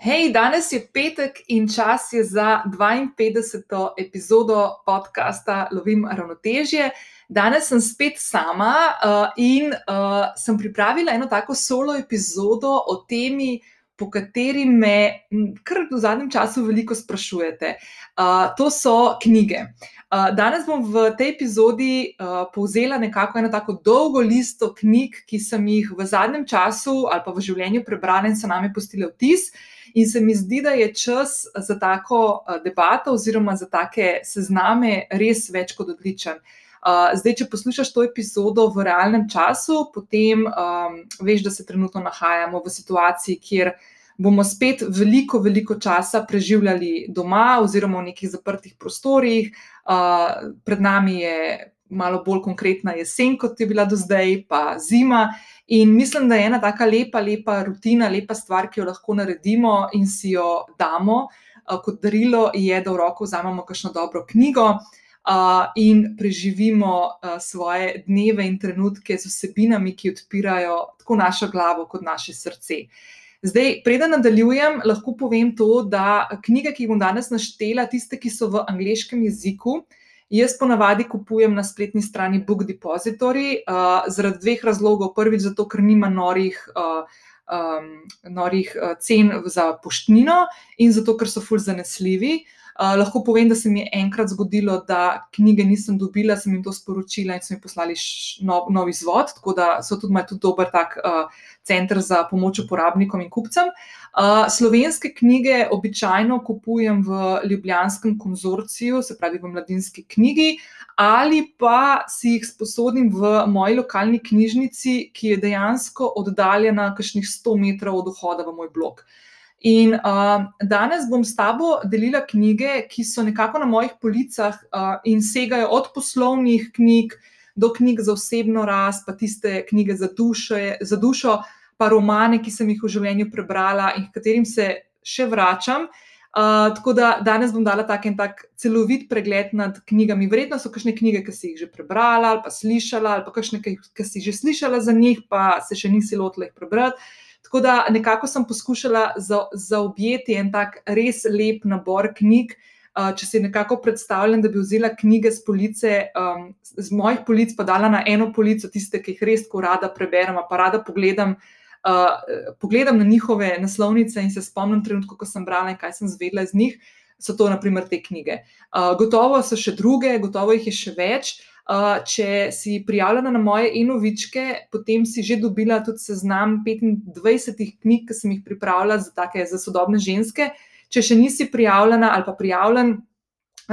Hej, danes je petek in čas je za 52. epizodo podcasta Lovim ravnotežje. Danes sem spet sama uh, in uh, sem pripravila eno tako solo epizodo o temi, po kateri me kar v zadnjem času veliko sprašujete. Uh, to so knjige. Uh, danes bom v tej epizodi uh, povzela nekako eno tako dolgo listo knjig, ki sem jih v zadnjem času ali pa v življenju prebrala in so nami postile vtis. In se mi zdi, da je čas za tako eh, debato oziroma za take sezname res več kot odličen. Uh, zdaj, če poslušaš to epizodo v realnem času, potem um, veš, da se trenutno nahajamo v situaciji, kjer bomo spet veliko, veliko časa preživljali doma oziroma v nekih zaprtih prostorih. Uh, pred nami je malo bolj konkretna jesen, kot je bila do zdaj, pa zima. In mislim, da je ena tako lepa, lepa rutina, lepa stvar, ki jo lahko naredimo in si jo damo uh, kot darilo, je, da v roko vzamemo kakšno dobro knjigo uh, in preživimo uh, svoje dneve in trenutke z vsebinami, ki odpirajo tako našo glavo, kot naše srce. Zdaj, preden nadaljujem, lahko povem to, da knjige, ki jih bom danes naštela, tiste, ki so v angleškem jeziku, uh, Jaz ponavadi kupujem na spletni strani Book Depository uh, zaradi dveh razlogov. Prvič, zato, ker nima norih, uh, um, norih uh, cen za poštnino, in zato, ker so fulj zanesljivi. Uh, lahko povem, da se mi je enkrat zgodilo, da knjige nisem dobila, sem jim to sporočila in so mi poslali nov, nov izvod, tako da so tudi tudi dober tak uh, center za pomoč uporabnikom in kupcem. Uh, slovenske knjige običajno kupujem v Ljubljanskem konzorciju, se pravi v mladinski knjigi, ali pa si jih sposodim v moji lokalni knjižnici, ki je dejansko oddaljena kakšnih 100 metrov od vhoda v moj blog. In uh, danes bom s tabo delila knjige, ki so nekako na mojih policah uh, in segajo od poslovnih knjig do knjig za osebno rast, pa tiste knjige za, duše, za dušo, pa romane, ki sem jih v življenju prebrala in katerim se še vračam. Uh, tako da danes bom dala tak en tak celovit pregled nad knjigami. Verjetno so kakšne knjige, ki si jih že prebrala ali pa slišala, ali pa kakšne, ki si že slišala za njih, pa se še nisi lotila jih prebrati. Tako da nekako sem poskušala zaobjeti en tak res lep nabor knjig. Uh, če si nekako predstavljam, da bi vzela knjige z police, um, z mojih polic, pa dala na eno polico, tiste, ki jih res tako rada preberem, pa rada pogledam, uh, pogledam na njihove naslovnice in se spomnim trenutka, ko sem brala in kaj sem zvedla iz njih, so to naprimer te knjige. Uh, gotovo so še druge, gotovo jih je še več. Uh, če si prijavljena na moje enovičke, potem si že dobila tudi seznam 25 knjig, ki sem jih pripravila za, take, za sodobne ženske. Če še nisi prijavljena ali pa prijavljen,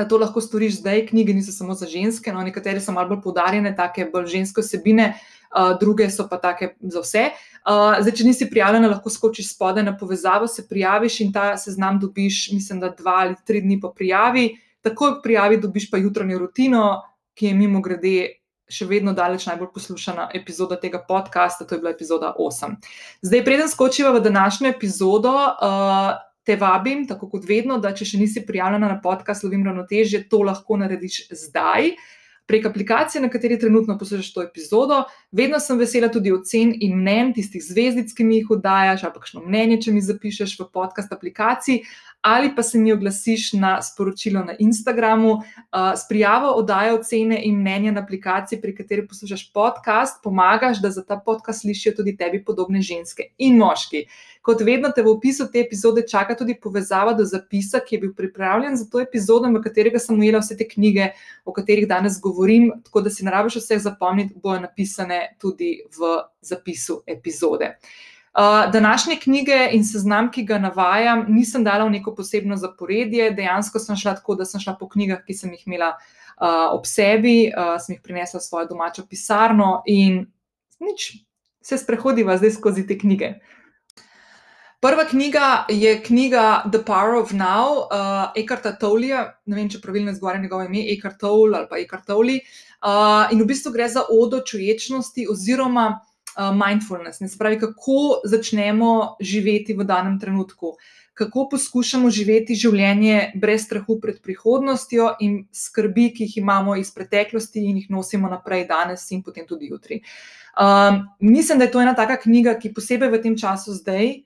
to lahko storiš zdaj. Knjige niso samo za ženske, no, nekatere so malo bolj poudarjene, take bolj ženske osebine, uh, druge so pa take za vse. Uh, zdaj, če nisi prijavljena, lahko skočiš spodaj na povezavo, se prijaviš in ta seznam dobiš, mislim, da dva ali tri dni po prijavi. Takoj prijavi, dobiš pa jutranjo rutino, ki je mimo grede še vedno daleč najbolj poslušana epizoda tega podcasta, to je bila epizoda 8. Zdaj, preden skočiva v današnjo epizodo, uh, te vabim, tako kot vedno, da če še nisi prijavljena na podcast Lovim ravnotežje, to lahko narediš zdaj. Prek aplikacije, na kateri trenutno poslušaš to epizodo, vedno sem vesela tudi ocen in mnen, tistih zvezdic, ki mi jih oddajaš, ali pa kakšno mnenje, če mi zapišeš v podcast aplikaciji, ali pa se mi oglasiš na sporočilo na Instagramu uh, s prijavo oddaje ocene in mnenja na aplikaciji, pri kateri poslušaš podcast, pomagaš, da za ta podcast slišijo tudi tebi podobne ženske in moški. Kot vedno te v opisu te epizode čaka tudi povezava do zapisa, ki je bil pripravljen za to epizodo, v katerega sem ujela vse te knjige, o katerih danes govorim, tako da si ne rabiš vseh zapomniti, bojo napisane tudi v zapisu epizode. Uh, današnje knjige in seznam, ki ga navajam, nisem dala v neko posebno zaporedje. Dejansko sem šla tako, da sem šla po knjigah, ki sem jih imela uh, ob sebi, uh, sem jih prinesla v svojo domačo pisarno in nič, se sprehodiva zdaj skozi te knjige. Prva knjiga je knjiga The Power of Now, uh, Ekarta Tolija, ne vem, če pravilno izgovarjam njegovo ime, Ekart Tol ali pa Ekart Toli. Uh, in v bistvu gre za odo čuječnosti oziroma mindfulness, ne spravi, kako začnemo živeti v danem trenutku, kako poskušamo živeti življenje brez strahu pred prihodnostjo in skrbi, ki jih imamo iz preteklosti in jih nosimo naprej danes in potem tudi jutri. Um, mislim, da je to ena taka knjiga, ki posebej v tem času zdaj.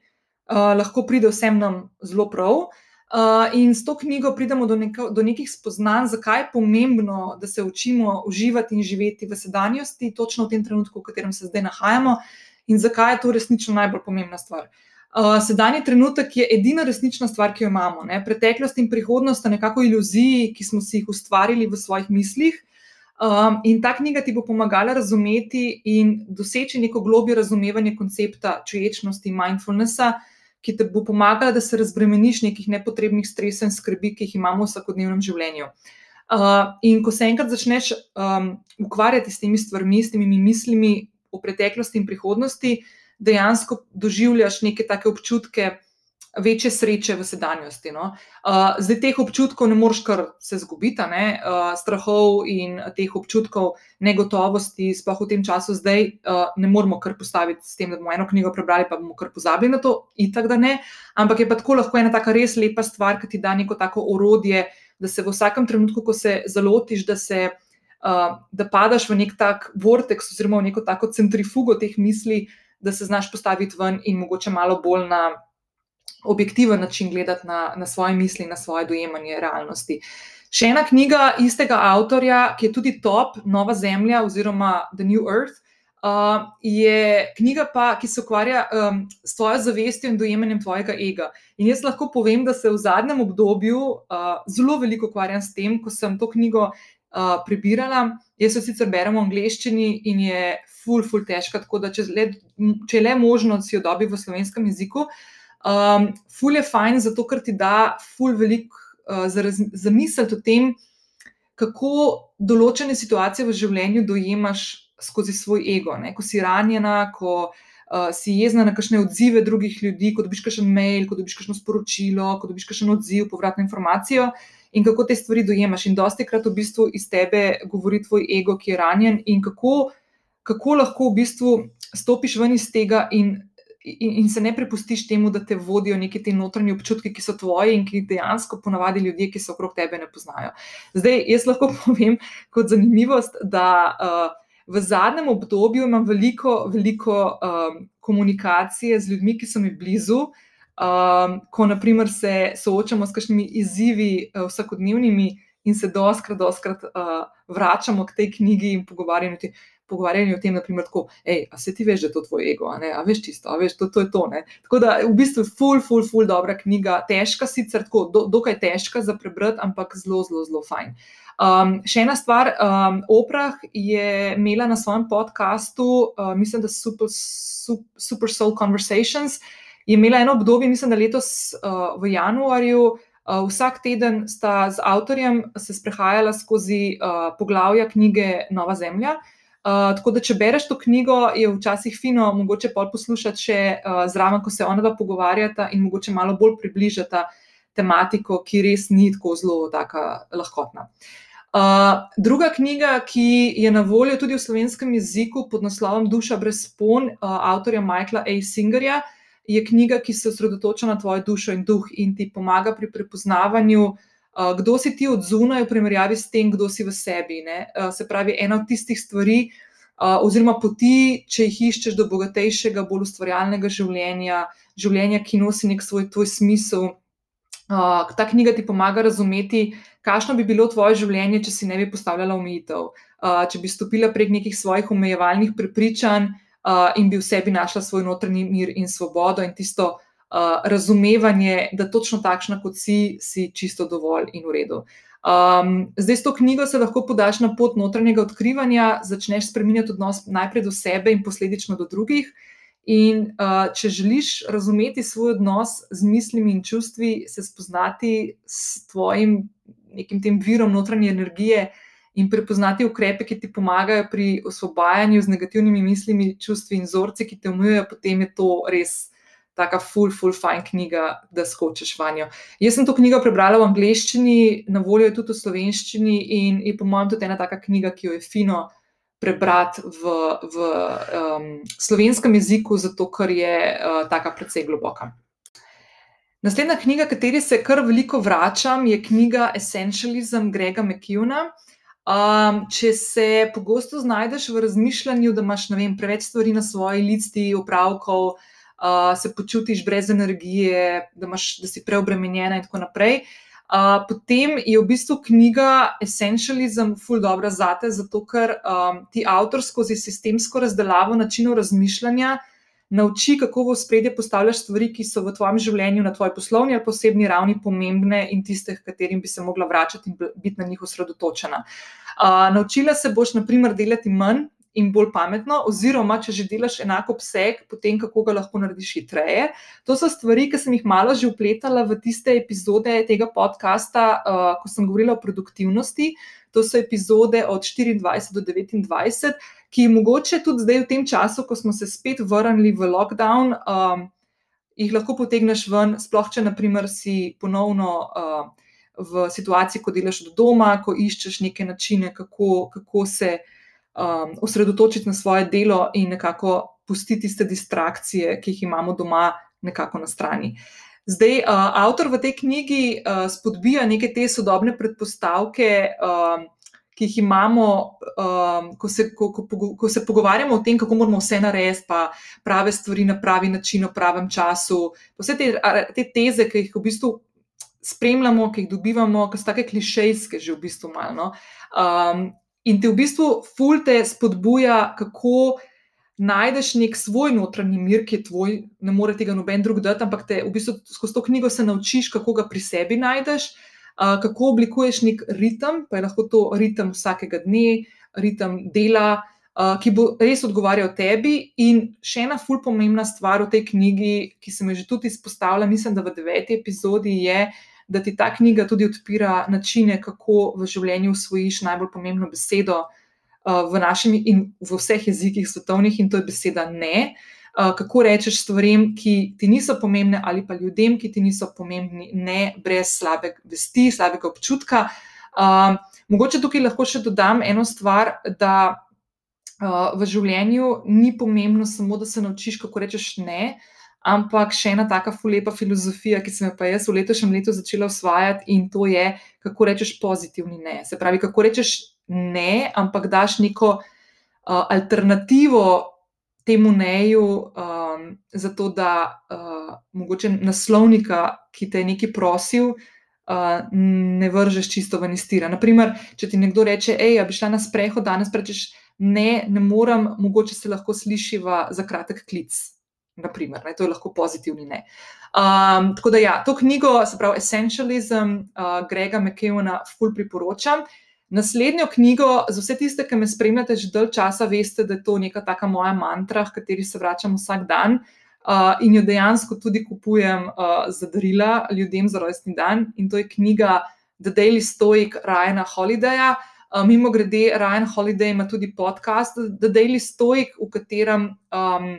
uh, lahko pride vsem nam zelo prav. Uh, in s to knjigo pridemo do, neko, do nekih spoznanj, zakaj je pomembno, da se učimo uživati in živeti v sedanjosti, točno v tem trenutku, v katerem se zdaj nahajamo, in zakaj je to resnično najbolj pomembna stvar. Uh, sedanji trenutek je edina resnična stvar, ki jo imamo. Ne? Preteklost in prihodnost sta nekako iluziji, ki smo si jih ustvarili v svojih mislih. Um, in ta knjiga ti bo pomagala razumeti in doseči neko globje razumevanje koncepta čuječnosti, mindfulnessa, ki te bo pomagala, da se razbremeniš nekih nepotrebnih stresov in skrbi, ki jih imamo v vsakodnevnem življenju. Uh, in ko se enkrat začneš um, ukvarjati s temi stvarmi, s temi mislimi o preteklosti in prihodnosti, dejansko doživljaš neke take občutke večje sreče v sedanjosti. No? Uh, zdaj teh občutkov ne moreš kar se zgubiti, uh, strahov in teh občutkov negotovosti, sploh v tem času, zdaj uh, ne moremo kar postaviti s tem, da bomo eno knjigo prebrali, pa bomo kar pozabili na to, in tako da ne. Ampak je pa tako lahko ena tako res lepa stvar, ki ti da neko tako orodje, da se v vsakem trenutku, ko se zalotiš, da se. Uh, da padaš v nek tak vortex, oziroma v neko tako centrifugo teh misli, da se znaš postaviti ven in mogoče malo bolj na objektiven način gledati na, na svoje misli, na svoje dojemanje realnosti. Še ena knjiga istega avtorja, ki je tudi top, Nova Zemlja oziroma The New Earth, uh, je knjiga, pa, ki se ukvarja um, s tvojo zavestjo in dojemanjem tvojega ega. In jaz lahko povem, da se v zadnjem obdobju uh, zelo veliko ukvarjam s tem, ko sem to knjigo uh, prebirala. Jaz jo sicer berem v angleščini in je ful, ful težka, tako da če, le, če je le možno, si jo dobi v slovenskem jeziku. Um, ful je fajn, zato ker ti da ful veliko uh, za, za misel o tem, kako določene situacije v življenju dojemaš skozi svoj ego. Ne? Ko si ranjena, ko uh, si jezna na kakšne odzive drugih ljudi, ko dobiš kakšen mail, ko dobiš kakšno sporočilo, ko dobiš kakšen odziv, povratno informacijo. In kako te stvari dojemaš, in dosti krat v bistvu iz tebe govori tvoj ego, ki je ranjen, in kako, kako lahko v bistvu stopiš ven iz tega in in, in se ne prepustiš temu, da te vodijo neki ti notranji občutki, ki so tvoji in ki dejansko ponavadi ljudje, ki so okrog tebe, ne poznajo. Zdaj, jaz lahko povem kot zanimivost, da uh, v zadnjem obdobju imam veliko, veliko um, komunikacije z ljudmi, ki so mi blizu. Um, ko naprimer se soočamo s kakšnimi izzivi uh, vsakodnevnimi in se doskrat, doskrat uh, vračamo k tej knjigi in pogovarjamo pogovarjali o tem, naprimer, tako, hej, a se ti veš, da je to tvoj ego, a, a veš čisto, a veš, to, to je to. Ne? Tako da, v bistvu, full, full, full, dobra knjiga, težka sicer, tako, do, dokaj težka za prebrati, ampak zelo, zelo, zelo fajn. Um, še ena stvar, um, Oprah je imela na svojem podkastu, uh, mislim, da Super, Super, Super Soul Conversations, je imela eno obdobje, mislim, da letos uh, v januarju. Uh, vsak teden sta z avtorjem se sprehajala skozi uh, poglavja knjige Nova Zemlja, uh, Uh, tako da, če bereš to knjigo, je včasih fino, mogoče pa poslušati še uh, zraven, ko se ona dva pogovarjata in mogoče malo bolj približata tematiko, ki res ni tako zelo lahkotna. Uh, druga knjiga, ki je na voljo tudi v slovenskem jeziku pod naslovom Duša brez spon, uh, avtorja Michaela A. Singerja, je knjiga, ki se osredotoča na tvojo dušo in duh in ti pomaga pri prepoznavanju uh, kdo si ti od zunaj, v primerjavi s tem, kdo si v sebi. Ne? Se pravi, ena od tistih stvari, oziroma poti, če jih iščeš do bogatejšega, bolj ustvarjalnega življenja, življenja, ki nosi nek svoj tvoj smisel. Ta knjiga ti pomaga razumeti, kakšno bi bilo tvoje življenje, če si ne bi postavljala omejitev, če bi stopila prek nekih svojih omejevalnih prepričanj in bi v sebi našla svoj notranji mir in svobodo in tisto, uh, razumevanje, da točno takšna kot si, si čisto dovolj in v redu. Um, zdaj, s to knjigo se lahko podaš na pot notranjega odkrivanja, začneš spremenjati odnos najprej do sebe in posledično do drugih. In uh, če želiš razumeti svoj odnos z mislimi in čustvi, se spoznati s tvojim nekim tem virom notranje energije in prepoznati ukrepe, ki ti pomagajo pri osvobajanju z negativnimi mislimi, čustvi in vzorci, ki te omejujejo, potem je to res taka full, full fine knjiga, da skočiš vanjo. Jaz sem to knjigo prebrala v angleščini, na voljo je tudi v slovenščini in je po mojem tudi ena taka knjiga, ki jo je fino prebrati v, v um, slovenskem jeziku, zato ker je uh, taka precej globoka. Naslednja knjiga, kateri se kar veliko vračam, je knjiga Essentialism Grega McKeona. Um, če se pogosto znajdeš v razmišljanju, da imaš vem, preveč stvari na svoji listi, opravkov, uh, se počutiš brez energije, da, imaš, da si preobremenjena in tako naprej. Uh, potem je v bistvu knjiga Essentialism ful dobra zate, zato ker um, ti avtor skozi sistemsko razdelavo načinov razmišljanja nauči, kako v spredje postavljaš stvari, ki so v tvojem življenju, na tvoji poslovni ali posebni ravni pomembne in tiste, katerim bi se mogla vračati in biti na njih osredotočena. Uh, naučila se boš, na primer, delati manj in bolj pametno, oziroma če že delaš enako obseg, potem kako ga lahko narediš hitreje. To so stvari, ki sem jih malo že upletala v tiste epizode tega podcasta, uh, ko sem govorila o produktivnosti. To so epizode od 24 do 29, ki mogoče tudi zdaj, v tem času, ko smo se spet vrnili v lockdown, um, jih lahko potegneš ven, sploh če, naprimer, si ponovno. Uh, V situaciji, ko delaš od doma, ko iščeš neke načine, kako, kako se uh, um, osredotočiti na svoje delo in nekako pustiti tiste distrakcije, ki jih imamo doma, nekako na strani. Zdaj, uh, avtor v tej knjigi uh, spodbija neke te sodobne predpostavke, um, ki jih imamo, um, ko, se, ko, ko, ko se pogovarjamo o tem, kako moramo vse narediti, pa prave stvari na pravi način, v pravem času. Vse te, te teze, ki jih v bistvu spremljamo, ki jih dobivamo, ki so tako klišejske, že v bistvu malo. No? Um, In te v bistvu fulte spodbuja, kako najdeš nek svoj notranji mir, ki je tvoj, ne more tega noben drug dati, ampak te v bistvu skozi to knjigo se naučiš, kako ga pri sebi najdeš, kako oblikuješ nek ritem, pa je lahko to ritem vsakega dne, ritem dela, ki bo res odgovarjal tebi. In še ena ful pomembna stvar v tej knjigi, ki se mi že tudi izpostavlja, mislim, da v deveti epizodi je da ti ta knjiga tudi odpira načine, kako v življenju usvojiš najbolj pomembno besedo uh, v našem in v vseh jezikih svetovnih, in to je beseda ne. Uh, kako rečeš stvarem, ki ti niso pomembne, ali pa ljudem, ki ti niso pomembni, ne brez slabe vesti, slabega občutka. Uh, mogoče tukaj lahko še dodam eno stvar, da uh, v življenju ni pomembno samo, da se naučiš, kako rečeš ne, uh, Ampak še ena taka fulepa filozofija, ki sem jo pa jaz v letošnjem letu začela usvajati, in to je, kako rečeš pozitivni ne. Se pravi, kako rečeš ne, ampak daš neko uh, alternativo temu neju, um, zato da uh, mogoče naslovnika, ki te je nekaj prosil, uh, ne vržeš čisto ven iz tira. Naprimer, če ti nekdo reče, hej, ja bi šla na sprehod, danes rečeš ne, ne morem, mogoče se lahko slišiva za kratek klic naprimer, ne, to je lahko pozitivni ne. Um, tako da, ja, to knjigo, se pravi Essentialism, uh, Grega McKeona, ful priporočam. Naslednjo knjigo, za vse tiste, ki me spremljate že dalj časa, veste, da je to neka taka moja mantra, v kateri se vračam vsak dan uh, in jo dejansko tudi kupujem uh, za darila ljudem za rojstni dan. In to je knjiga The Daily Stoic Ryana Holidaya. Uh, mimo grede, Ryan Holiday ima tudi podcast The Daily Stoic, v katerem um,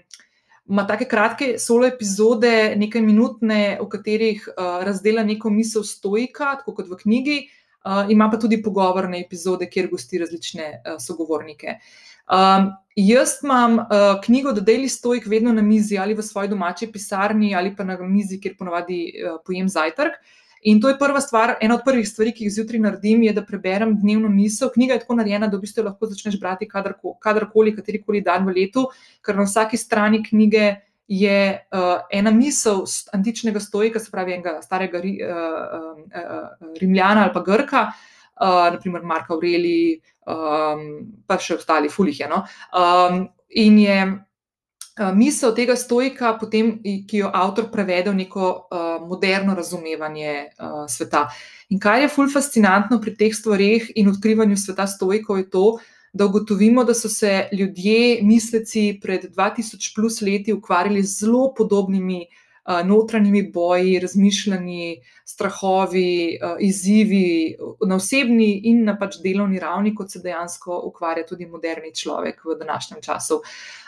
ima take kratke solo epizode, nekaj minutne, v katerih uh, razdela neko misel stojka, tako kot v knjigi, uh, ima pa tudi pogovorne epizode, kjer gosti različne uh, sogovornike. Um, jaz imam uh, knjigo The Daily Stoic vedno na mizi ali v svoji domači pisarni ali pa na mizi, kjer ponavadi uh, pojem zajtrk. Uh, In to je prva stvar, ena od prvih stvari, ki jih zjutraj naredim, je, da preberem dnevno misel. Knjiga je tako narejena, da v bistvu lahko začneš brati kadarkoli, katerikoli dan v letu, ker na vsaki strani knjige je uh, ena misel antičnega stojka, se pravi enega starega ri, uh, uh, uh, Rimljana ali pa Grka, uh, naprimer Marka Aureli, um, pa še ostali, fulih je. No? Um, in je. Eh, misel tega stojka, potem, ki jo avtor prevede v neko uh, moderno razumevanje uh, sveta. In kar je fulj fascinantno pri teh stvarih in odkrivanju sveta stojkov, je to, da ugotovimo, da so se ljudje, misleci pred 2000 plus leti ukvarjali z zelo podobnimi uh, notranjimi boji, razmišljanji, strahovi, izzivi na osebni in na pač delovni ravni, kot se dejansko ukvarja tudi moderni človek v današnjem času.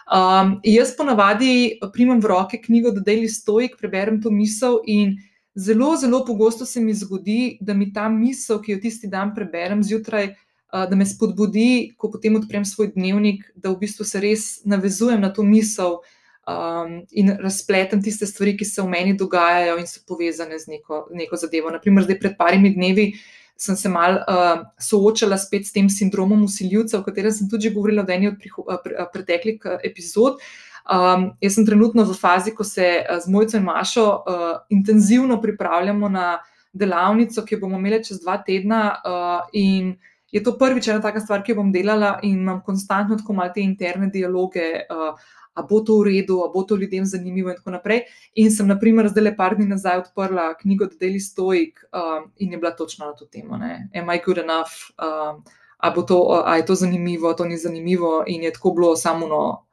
Um, jaz ponavadi primem v roke knjigo The Daily Stoic, preberem to misel in zelo, zelo pogosto se mi zgodi, da mi ta misel, ki jo tisti dan preberem zjutraj, da me spodbudi, ko potem odprem svoj dnevnik, da v bistvu se res navezujem na to misel um, in razpletem tiste stvari, ki se v meni dogajajo in so povezane z neko, neko zadevo. Naprimer, zdaj pred parimi dnevi sem se mal uh, soočala spet s tem sindromom usiljivca, o katerem sem tudi govorila v eni od uh, preteklih uh, epizod. Um, jaz sem trenutno v fazi, ko se z Mojco in Mašo uh, intenzivno pripravljamo na delavnico, ki jo bomo imeli čez dva tedna. Uh, in je to prvič ena taka stvar, ki jo bom delala in imam konstantno tako malo te interne dialoge. Uh, A bo to v redu, a bo to ljudem zanimivo, in tako naprej. In sem, na primer, zdaj le par dni nazaj odprla knjigo The Daily Stoic um, in je bila točno na to temo. Ne? Am I good enough? Um, a, to, a je to zanimivo, a to ni zanimivo. In je tako bilo samo, no,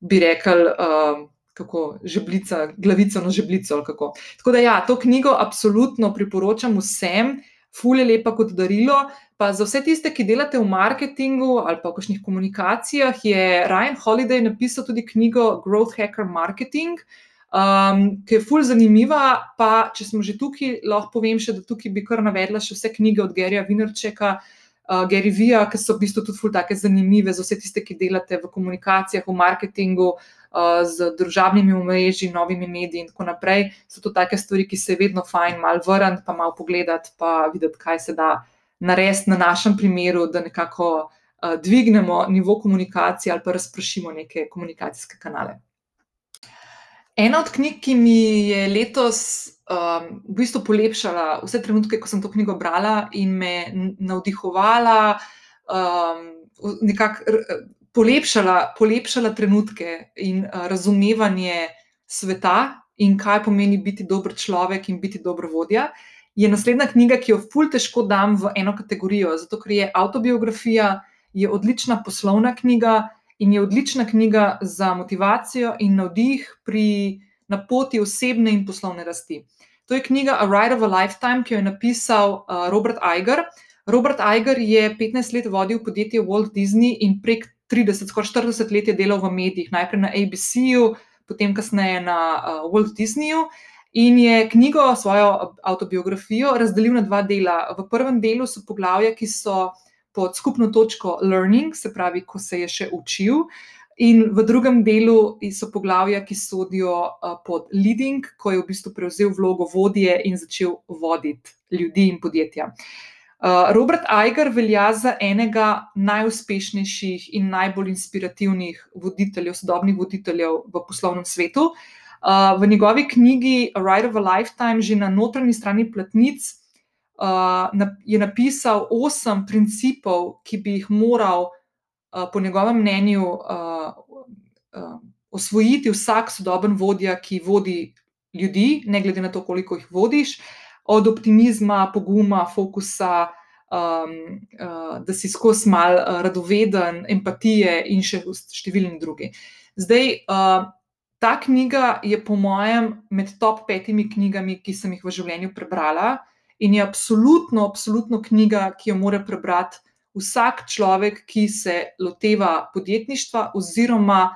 bi rekel, um, kako žeblica, glavico na žeblico. Tako da, ja, to knjigo absolutno priporočam vsem, fulje lepa kot darilo. Pa za vse tiste, ki delate v marketingu ali pa v kakšnih komunikacijah, je Ryan Holiday napisal tudi knjigo Growth Hacker Marketing. Um, ki je fulj zanimiva, pa če smo že tukaj, lahko povem še, da tukaj bi kar navedla še vse knjige od Gerija Vinerčeka, uh, Gary Vija, ki so v bistvu tudi take zanimive za vse tiste, ki delate v komunikacijah, v marketingu, uh, z družabnimi omrežji, novimi mediji in tako naprej. So to take stvari, ki se je vedno fajn malo vrniti, pa malo pogledati, pa videti, kaj se da narediti na našem primeru, da nekako uh, dvignemo nivo komunikacije ali pa razprašimo neke komunikacijske kanale. Ena od knjig, ki mi je letos um, v bistvu polepšala vse trenutke, ko sem to knjigo brala in me navdihovala, um, nekako polepšala, polepšala trenutke in uh, razumevanje sveta in kaj pomeni biti dober človek in biti dober vodja, je naslednja knjiga, ki jo ful težko dam v eno kategorijo. Zato, ker je autobiografija, je odlična poslovna knjiga in je odlična knjiga za motivacijo in navdih pri na poti osebne in poslovne rasti. To je knjiga A Ride of a Lifetime, ki jo je napisal uh, Robert Iger. Robert Iger je 15 let vodil podjetje Walt Disney in prek 30, skoraj 40 let je delal v medijih, najprej na ABC-ju, potem kasneje na uh, Walt Disneyju. In je knjigo, svojo autobiografijo, razdelil na dva dela. V prvem delu so poglavja, ki so pod skupno točko learning, se pravi, ko se je še učil, in v drugem delu so poglavja, ki sodijo uh, pod leading, ko je v bistvu prevzel vlogo vodje in začel voditi ljudi in podjetja. Uh, Robert Iger velja za enega najuspešnejših in najbolj inspirativnih voditeljev, sodobnih voditeljev v poslovnem svetu. Uh, v njegovi knjigi A Ride of a Lifetime, že na notranji strani platnic, uh, je napisal osem principov, ki bi jih moral, po njegovem mnenju, osvojiti vsak sodoben vodja, ki vodi ljudi, ne glede na to, koliko jih vodiš od optimizma, poguma, fokusa, um, uh, da si skozi mal uh, radoveden, empatije in še številni drugi. Zdaj, uh, ta knjiga je, po mojem, med top petimi knjigami, ki sem jih v življenju prebrala, in je absolutno, absolutno knjiga, ki jo mora prebrati vsak človek, ki se loteva podjetništva oziroma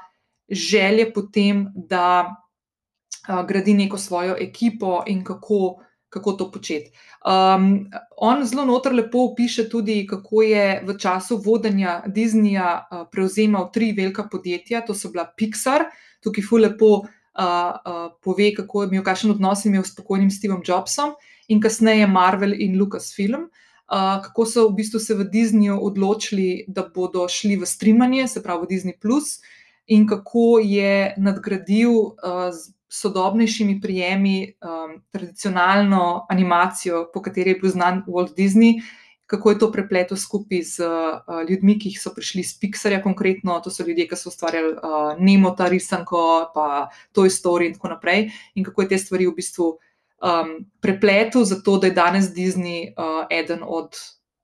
želje potem, da uh, gradi neko svojo ekipo in kako kako to početi. Um, on zelo notor lepo opiše tudi, kako je v času vodenja Disneyja uh, prevzemal tri velika podjetja, to so bila Pixar, tukaj fu lepo uh, uh, pove, kako je imel kakšen odnos imel s pokojnim Stevom Jobsom in kasneje Marvel in Lucasfilm. Uh, kako so v bistvu se v Disneyju odločili, da bodo šli v streamanje, se pravi v Disney, in kako je nadgradil uh, sodobnejšimi prijemi um, tradicionalno animacijo, po kateri je bil znan Walt Disney, kako je to prepleto skupaj z uh, ljudmi, ki so prišli iz Pixarja, konkretno, to so ljudje, ki so ustvarjali uh, Nemo, ta risanko, pa Toy Story in tako naprej, in kako je te stvari v bistvu um, prepleto, zato da je danes Disney uh, eden od.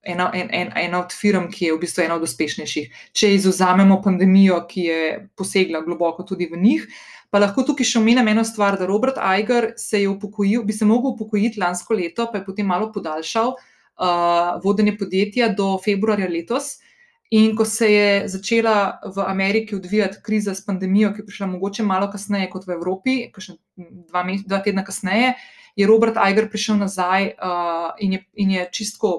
Ena, en, en, ena od firm, ki je v bistvu ena od uspešnejših. Če izuzamemo pandemijo, ki je posegla globoko tudi v njih, Pa lahko tukaj še omenim eno stvar, da Robert Iger se je upokojil, bi se lahko upokojil lansko leto, pa je potem malo podaljšal uh, vodenje podjetja do februarja letos. In ko se je začela v Ameriki odvijati kriza s pandemijo, ki je prišla mogoče malo kasneje kot v Evropi, še dva, dva tedna kasneje, je Robert Iger prišel nazaj uh, in, je, in je čistko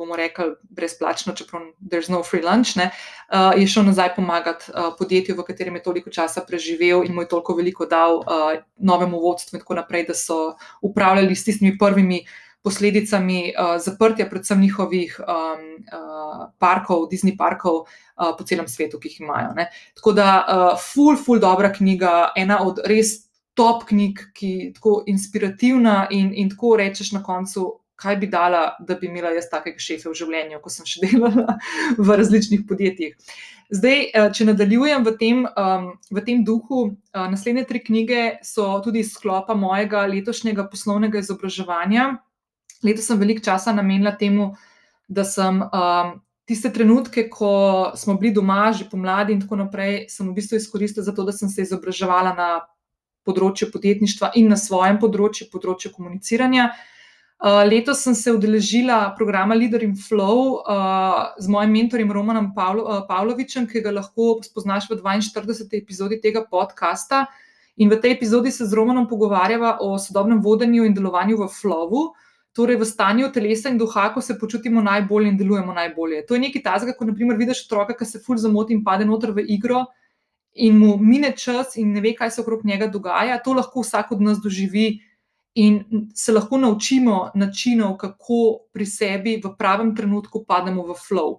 bomo rekli, brezplačno, čeprav there's no free lunch, ne, uh, je šel nazaj pomagati uh, podjetju, v katerem je toliko časa preživel in mu je toliko veliko dal uh, novemu vodstvu in tako naprej, da so upravljali s tistimi prvimi posledicami uh, zaprtja, predvsem njihovih um, uh, parkov, Disney parkov uh, po celem svetu, ki jih imajo. Ne. Tako da, uh, full, full dobra knjiga, ena od res top knjig, ki je tako inspirativna in, in tako rečeš na koncu. Kaj bi dala, da bi imela jaz takega šefa v življenju, ko sem še delala v različnih podjetjih? Zdaj, če nadaljujem v tem, um, v tem duhu, uh, naslednje tri knjige so tudi iz sklopa mojega letošnjega poslovnega izobraževanja. Letos sem veliko časa namenila temu, da sem um, tiste trenutke, ko smo bili doma, že pomladi in tako naprej, sem v bistvu izkoristila za to, da sem se izobraževala na področju podjetništva in na svojem področju, področju komuniciranja. Uh, letos sem se udeležila programa Leader in Flow uh, z mojim mentorjem Romanom Pavlo, uh, Pavlovičem, ki ga lahko spoznaš v 42. epizodi tega podcasta. In v tej epizodi se z Romanom pogovarjava o sodobnem vodenju in delovanju v flowu. Uh, torej v stanju telesa in duha, ko se počutimo najbolje in delujemo najbolje. To je nekaj tazga, ko naprimer vidiš otroka, ki se ful zamoti in pade noter v igro in mu mine čas in ne ve, kaj se okrog njega dogaja. To lahko vsak od nas doživi in se lahko naučimo načinov, kako pri sebi v pravem trenutku pademo v flow.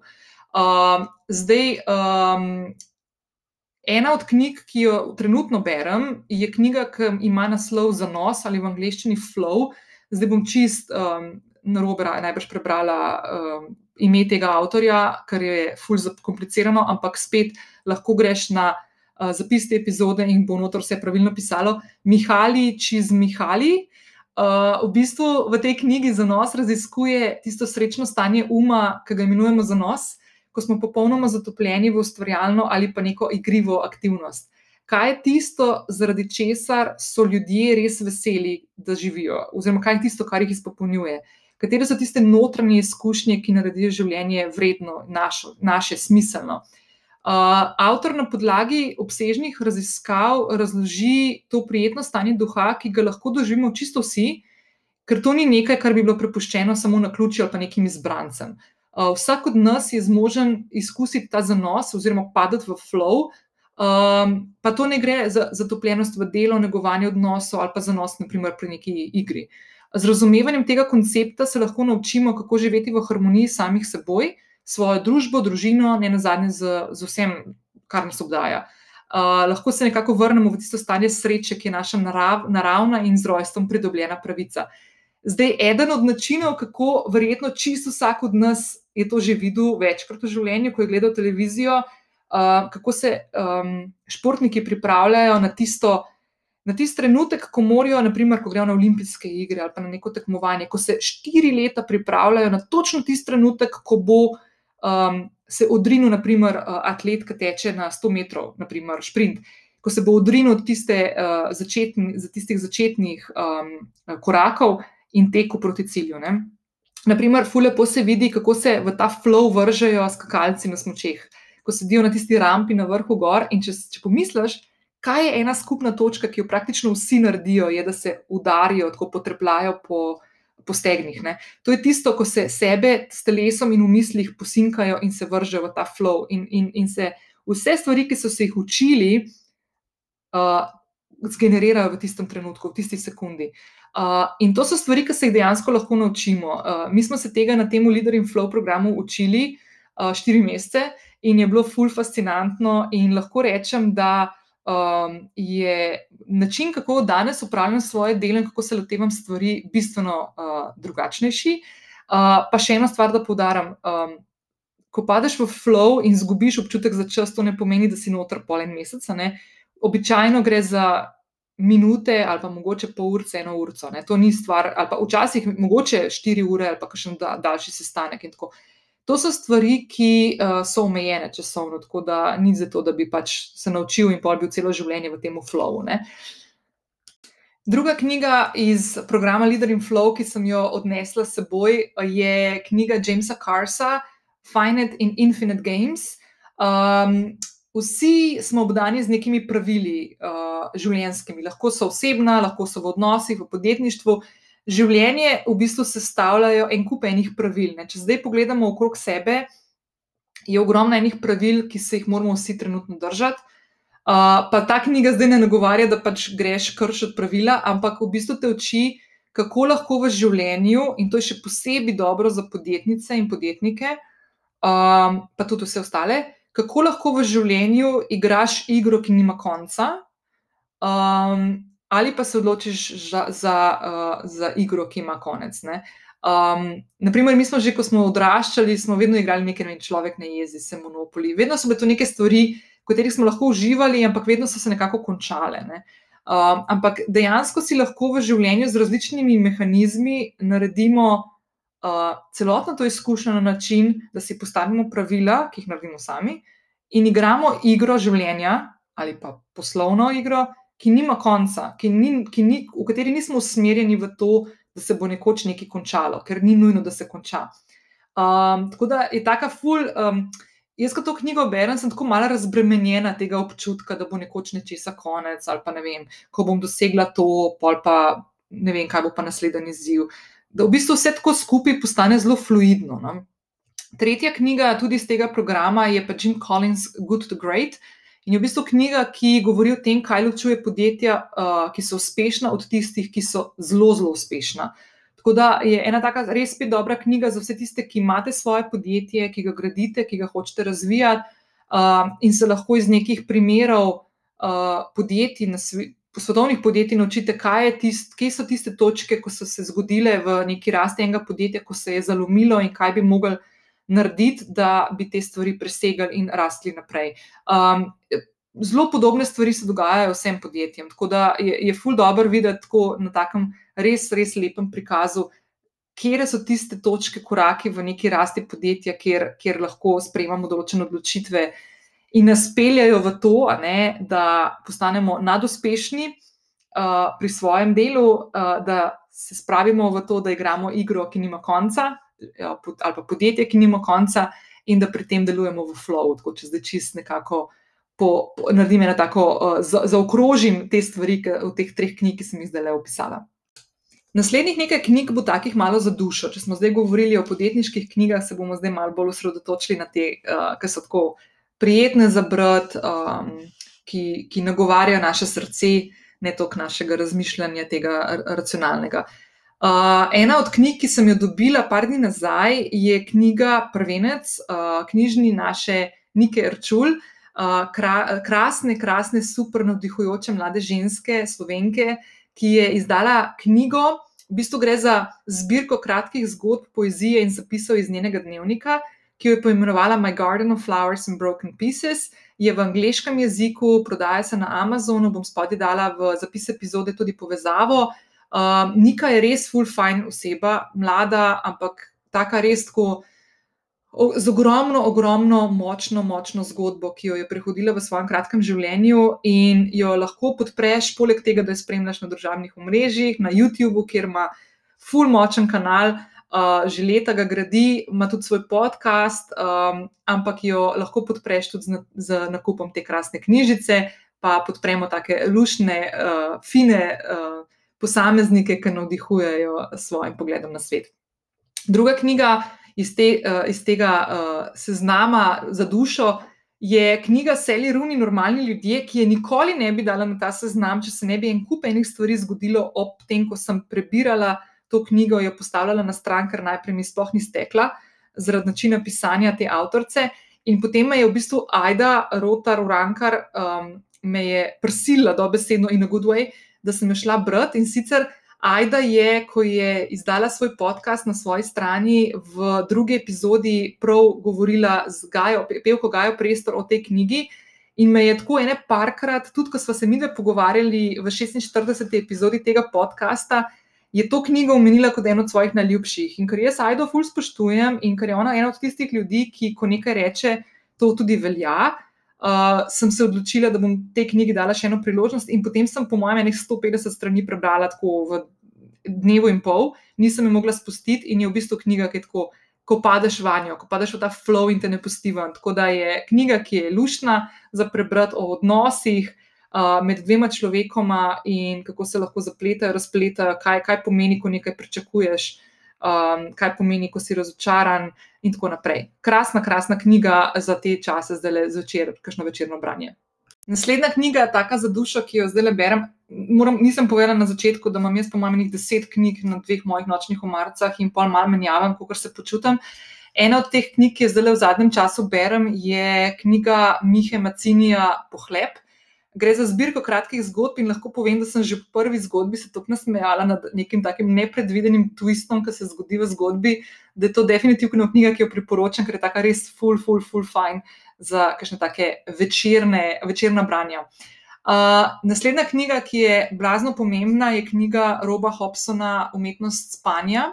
Uh, zdaj, um, ena od knjig, ki jo trenutno berem, je knjiga, ki ima naslov Zanos ali v angleščini Flow. Zdaj bom čist um, na robu najbrž prebrala um, ime tega avtorja, ker je fulj zakomplicirano, ampak spet lahko greš na zapis te epizode in bo notor vse pravilno pisalo. Mihali čez Mihali. Uh, v bistvu v tej knjigi za nos raziskuje tisto srečno stanje uma, ki ga imenujemo za nos, ko smo popolnoma zatopljeni v ustvarjalno ali pa neko igrivo aktivnost kaj je tisto, zaradi česar so ljudje res veseli, da živijo, oziroma kaj je tisto, kar jih izpopolnjuje. Katere so tiste notranje izkušnje, ki naredijo življenje vredno, našo, naše, smiselno. Uh, avtor na podlagi obsežnih raziskav razloži to prijetno stanje duha, ki ga lahko doživimo čisto vsi, ker to ni nekaj, kar bi bilo prepuščeno samo na ključi ali pa nekim izbrancem. Uh, vsak od nas je zmožen izkusiti ta zanos oziroma padati v flow, Um, pa to ne gre za zatopljenost v delo, negovanje odnosov ali pa za nos, naprimer, pri neki igri. Z razumevanjem tega koncepta se lahko naučimo, kako živeti v harmoniji samih seboj, svojo družbo, družino, ne na zadnje z, z vsem, kar nas obdaja. Uh, lahko se nekako vrnemo v tisto stanje sreče, ki je naša narav, naravna in z rojstvom pridobljena pravica. Zdaj, eden od načinov, kako verjetno čisto vsak od nas je to že videl večkrat v življenju, ko je gledal televizijo, uh, kako se um, športniki pripravljajo na tisto. Na tisti trenutek, ko morajo, naprimer, ko grejo na olimpijske igre ali pa na neko tekmovanje, ko se štiri leta pripravljajo na točno tisti trenutek, ko bo um, se odrinil, naprimer, atlet, ki teče na 100 metrov, naprimer, sprint, ko se bo odrinil od tiste, uh, začetni, tistih začetnih um, korakov in tekel proti cilju. Ne? Naprimer, fulepo se vidi, kako se v ta flow vržejo skakalci na smočeh ko sedijo na tisti rampi na vrhu gor. In če, če pomisliš, kaj je ena skupna točka, ki jo praktično vsi naredijo, je, da se udarijo, tako potrepljajo po, po stegnih. Ne? To je tisto, ko se sebe s telesom in v mislih posinkajo in se vržejo v ta flow. In, in, in se vse stvari, ki so se jih učili, uh, zgenerirajo v tistem trenutku, v tisti sekundi. Uh, in to so stvari, ki se jih dejansko lahko naučimo. Uh, mi smo se tega na tem Leader in Flow programu učili uh, štiri mesece in je bilo ful fascinantno. In lahko rečem, da um, je način, kako danes upravljam svoje delo in kako se lotevam stvari, bistveno uh, drugačnejši. Uh, pa še ena stvar, da poudarim. Um, Ko padeš v flow in zgubiš občutek za čas, to ne pomeni, da si noter pol en mesec. Običajno gre za minute ali pa mogoče pol ure, eno uro. To ni stvar, ali pa včasih mogoče štiri ure ali pa še daljši sestanek. To so stvari, ki uh, so omejene časovno, tako da ni za to, da bi pač se naučil in pol bil celo življenje v tem flowu. Ne? Druga knjiga iz programa Leader in Flow, ki sem jo odnesla s seboj, je knjiga Jamesa Carsa, Finite in Infinite Games. Um, vsi smo obdani z nekimi pravili uh, življenjskimi, lahko so osebna, lahko so v odnosih, v podjetništvu življenje v bistvu sestavljajo en kup enih pravil. Ne. Če zdaj pogledamo okrog sebe, je ogromno enih pravil, ki se jih moramo vsi trenutno držati. Uh, pa ta knjiga zdaj ne nagovarja, da pač greš kršiti pravila, ampak v bistvu te uči, kako lahko v življenju, in to je še posebej dobro za podjetnice in podjetnike, um, pa tudi vse ostale, kako lahko v življenju igraš igro, ki nima konca, um, ali pa se odločiš za, za, uh, za igro, ki ima konec. Um, naprimer, mi smo že, ko smo odraščali, smo vedno igrali nekaj, ne človek ne jezi, se monopoli. Vedno so bile to neke stvari, v katerih smo lahko uživali, ampak vedno so se nekako končale. Ne? Um, ampak dejansko si lahko v življenju z različnimi mehanizmi naredimo uh, celotno to izkušnjo na način, da si postavimo pravila, ki jih naredimo sami, in igramo igro življenja ali pa poslovno igro, ki nima konca, ki ni, ki ni, v kateri nismo usmerjeni v to, da se bo nekoč nekaj končalo, ker ni nujno, da se konča. Um, tako da je taka ful. Um, Jaz, ko to knjigo berem, sem tako malo razbremenjena tega občutka, da bo nekoč nečesa konec, ali pa ne vem, ko bom dosegla to, pa ne vem, kaj bo pa naslednji izziv. Da v bistvu vse tako skupaj postane zelo fluidno. No? Tretja knjiga, tudi iz tega programa, je pa Jim Collins' Good to Great. In je v bistvu knjiga, ki govori o tem, kaj ločuje podjetja, uh, ki so uspešna, od tistih, ki so zelo, zelo uspešna. Tako da je ena taka res spet dobra knjiga za vse tiste, ki imate svoje podjetje, ki ga gradite, ki ga hočete razvijati uh, in se lahko iz nekih primerov uh, podjetij, poslovnih podjetij, naučite, kaj, tist, kaj so tiste točke, ko so se zgodile v neki rasti enega podjetja, ko se je zalomilo in kaj bi mogli narediti, da bi te stvari presegali in rastli naprej. Um, Zelo podobne stvari se dogajajo vsem podjetjem, tako da je, je ful dobro videti na takem res, res lepem prikazu, kje so tiste točke, koraki v neki rasti podjetja, kjer, kjer lahko sprejemamo določene odločitve in nas peljajo v to, ne, da postanemo naduspešni uh, pri svojem delu, uh, da se spravimo v to, da igramo igro, ki nima konca, ja, ali pa podjetje, ki nima konca, in da pri tem delujemo v flow, tako če zdaj čist nekako. Po, po, naredim eno tako, uh, zaokrožim te stvari v teh treh knjigah, ki sem jih zdaj le opisala. Naslednjih nekaj knjig bo takih malo za dušo. Če smo zdaj govorili o podjetniških knjigah, se bomo zdaj malo bolj osredotočili na te, uh, ki so tako prijetne za brati, um, ki, ki nagovarjajo naše srce, ne toliko našega razmišljanja, tega racionalnega. Uh, ena od knjig, ki sem jo dobila par dni nazaj, je knjiga Prvenec, uh, knjižni naše Nike Rčul. Uh, kra, krasne, krasne, super navdihujoče mlade ženske, slovenke, ki je izdala knjigo. V bistvu gre za zbirko kratkih zgodb, poezije in zapisov iz njenega dnevnika, ki jo je poimenovala My Garden of Flowers and Broken Pieces. Je v angleškem jeziku, prodaja se na Amazonu, bom spodaj dala v zapis epizode tudi povezavo. Uh, Nika je res full fine oseba, mlada, ampak taka res tako z ogromno, ogromno, močno, močno zgodbo, ki jo je prehodila v svojem kratkem življenju in jo lahko podpreš, poleg tega, da jo spremljaš na državnih omrežjih, na YouTubu, kjer ima full močen kanal. Uh, že leta ga gradi, ima tudi svoj podcast, um, ampak jo lahko podpreš tudi z, z nakupom te krasne knjižice, pa podpremo take lušne, uh, fine uh, posameznike, ki navdihujejo svojim pogledom na svet. Druga knjiga, iz, te, uh, iz tega uh, seznama za dušo, je knjiga Sally Runi, Normalni ljudje, ki je nikoli ne bi dala na ta seznam, če se ne bi en kup enih stvari zgodilo ob tem, ko sem prebirala to knjigo, jo postavljala na stran, ker najprej mi sploh ni stekla, zaradi načina pisanja te avtorice. In potem me je v bistvu Aida, rotar, urankar, um, me je prisila dobesedno in na good way, da sem jo šla brati in sicer. Aida je, ko je izdala svoj podcast na svoji strani, v drugi epizodi prav govorila z Gajo, pevko Gajo Prestor o tej knjigi. In me je tako ene parkrat, tudi ko smo se mi dve pogovarjali v 46. epizodi tega podcasta, je to knjigo omenila kot eno od svojih najljubših. In ker jaz Aido ful spoštujem in ker je ona ena od tistih ljudi, ki ko nekaj reče, to tudi velja. Uh, sem se odločila, da bom tej knjigi dala še eno priložnost, in potem sem, po mojem, nekaj 150 strani prebrala tako v dnevu in pol, nisem jo mogla spustiti, in je v bistvu knjiga, ki je tako, ko padeš v njo, ko padeš v ta flow in te ne pusti ven. Tako da je knjiga, ki je lušna za prebrati o odnosih uh, med dvema človekoma in kako se lahko zapletajo, razpletajo, kaj, kaj pomeni, ko nekaj pričakuješ um, kaj pomeni, ko si razočaran, in tako naprej. Krasna, krasna knjiga za te čase, zdaj le zvečer, kakšno večerno branje. Naslednja knjiga, taka za dušo, ki jo zdaj le berem. Moram, nisem povedala na začetku, da imam jaz, po mojem, deset knjig na dveh mojih nočnih umarcah in pol malo menjavam, kako se počutim. Ena od teh knjig, ki jo zdaj v zadnjem času berem, je knjiga Mihe Macinija Pohleb. Gre za zbirko kratkih zgodb in lahko povem, da sem že v prvi zgodbi se tako nasmejala nad nekim takim nepredvidenim twistom, ki se zgodi v zgodbi, da je to definitivno knjiga, ki jo priporočam, ker je tako res full, full, full fine za kakšne take večerne, večerna branja. Uh, naslednja knjiga, ki je blazno pomembna, je knjiga Roba Hobsona Umetnost spanja.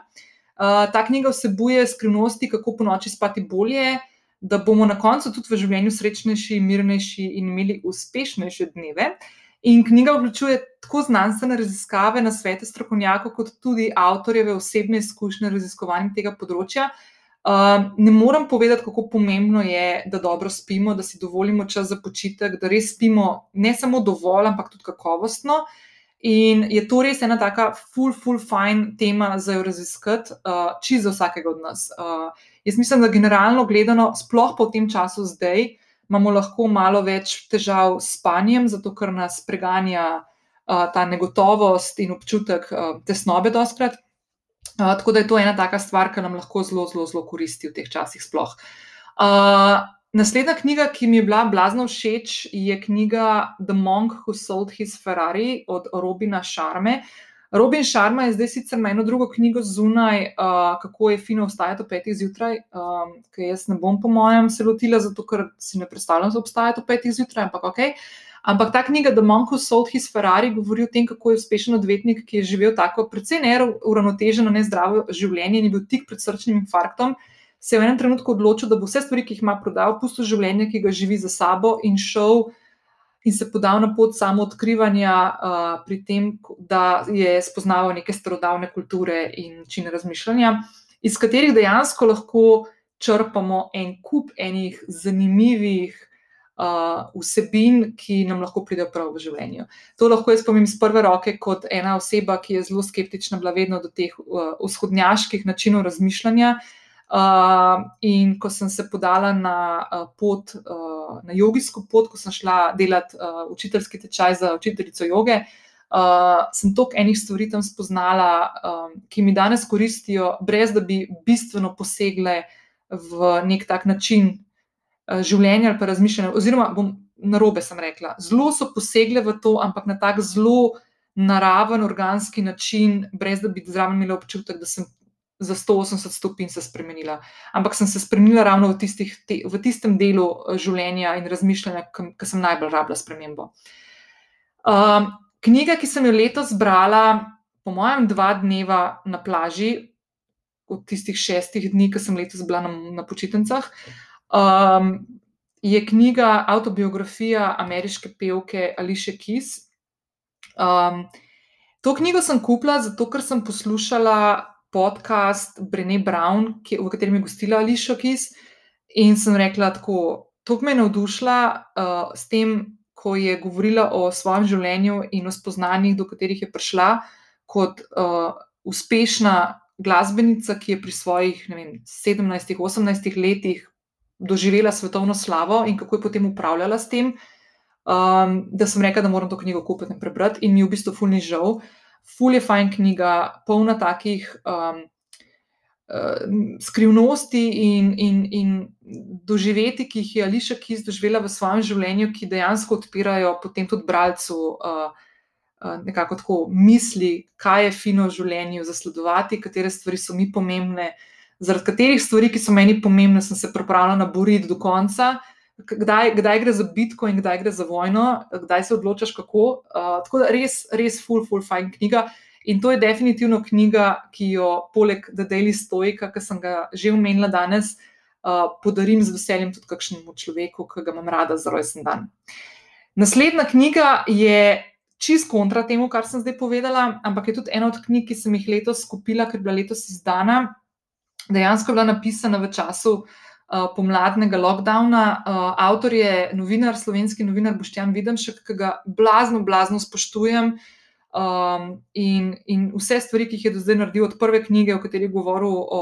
Uh, ta knjiga vsebuje skrivnosti, kako po noči spati bolje, da bomo na koncu tudi v življenju srečnejši, mirnejši in imeli uspešnejše dneve. In knjiga vključuje tako znanstvene raziskave na svete strokovnjakov, kot tudi avtorjeve osebne izkušnje raziskovanjem tega področja. Uh, ne morem povedati, kako pomembno je, da dobro spimo, da si dovolimo čas za počitek, da res spimo ne samo dovolj, ampak tudi kakovostno. In je to res ena taka full, full, fine tema za jo raziskati, uh, čisto za vsakega od nas. Uh, Jaz mislim, da generalno gledano, sploh po tem času zdaj, imamo lahko malo več težav s spanjem, zato ker nas preganja uh, ta negotovost in občutek uh, tesnobe, doskrat. Uh, tako da je to ena taka stvar, ki nam lahko zelo, zelo, zelo koristi v teh časih. Sploh. Uh, naslednja knjiga, ki mi je bila blazno všeč, je knjiga The Monk Who Sold His Ferrari od Robina Šarme. Uh, Robin Sharma je zdaj sicer na eno drugo knjigo zunaj, uh, kako je fino vstajati ob petih zjutraj, um, ki jaz ne bom, po mojem, se lotila, zato ker si ne predstavljam, da obstajati ob petih zjutraj, ampak ok. Ampak ta knjiga, The Monk Who Sold His Ferrari, govori o tem, kako je uspešen odvetnik, ki je živel tako precej neuravnoteženo, nezdravo življenje in je bil tik pred srčnim infarktom. Se je v enem trenutku odločil, da bo vse stvari, ki jih ima prodal, pustil življenje, ki ga živi za sabo in šel in se podal na pot samo odkrivanja, uh, pri tem, da je spoznaval neke starodavne kulture in načine razmišljanja, iz katerih dejansko lahko črpamo en kup enih zanimivih uh, vsebin, ki nam lahko pridejo prav v življenju. To lahko jaz spomnim iz prve roke, kot ena oseba, ki je zelo skeptična bila vedno do teh uh, vzhodnjaških načinov razmišljanja. Uh, in ko sem se podala na uh, pot, uh, na jogijsko pot, ko sem šla delati uh, učiteljski tečaj za učiteljico joge, uh, sem toliko enih stvari tam spoznala, um, ki mi danes koristijo, brez da bi bistveno posegle v nek tak način uh, življenja ali pa razmišljanja. Oziroma, bom na robe sem rekla, zelo so posegle v to, ampak na tak zelo naraven, organski način, brez da bi zraven imela občutek, da sem za 180 stopinj se spremenila. Ampak sem se spremenila ravno v, tistih, te, v tistem delu eh, življenja in razmišljanja, ki sem najbolj rabila spremembo. Um, knjiga, ki sem jo letos brala, po mojem, dva dneva na plaži, od tistih šestih dni, ki sem letos bila na, na počitnicah, um, je knjiga Autobiografija ameriške pevke Ališe Kis. Um, to knjigo sem kupila zato, ker sem poslušala podcast Brene Brown, ki, v katerem je gostila Ališa Kis. In sem rekla, tako, to me je navdušila uh, s tem, ko je govorila o svojem življenju in o spoznanjih, do katerih je prišla kot uh, uspešna glasbenica, ki je pri svojih 17-18 letih doživela svetovno slavo in kako je potem upravljala s tem. Um, da sem rekla, da moram to knjigo kupiti in prebrati, in mi v bistvu fulni žal. Uh, ful je fajn knjiga, polna takih um, uh, skrivnosti in, in, in doživeti, ki jih je Ališa Kis doživela v svojem življenju, ki dejansko odpirajo potem tudi bralcu. Uh, uh Nekako tako misli, kaj je fino v življenju, zasledovati, katere stvari so mi pomembne, zaradi katerih stvari, ki so meni pomembne, sem se pripravljena boriti do konca, uh, kdaj, kdaj gre za bitko in kdaj gre za vojno, kdaj se odločaš, kako. Uh, tako da res, res, full, full, fine knjiga. In to je definitivno knjiga, ki jo, poleg The Daily Stoika, ki sem ga že omenila danes, uh, podarim z veseljem tudi kakšnemu človeku, ki ga imam rada za rojsten dan. Naslednja knjiga je čist kontra temu, kar sem zdaj povedala, ampak je tudi ena od knjig, ki sem jih letos skupila, ker je bila letos izdana. Dejansko je bila napisana v času, uh, pomladnega lockdowna. Uh, avtor je novinar, slovenski novinar Boštjan Videmšek, ki ga blazno, blazno spoštujem. Um, in, in vse stvari, ki jih je do zdaj naredil, od prve knjige, o kateri je govoril, o,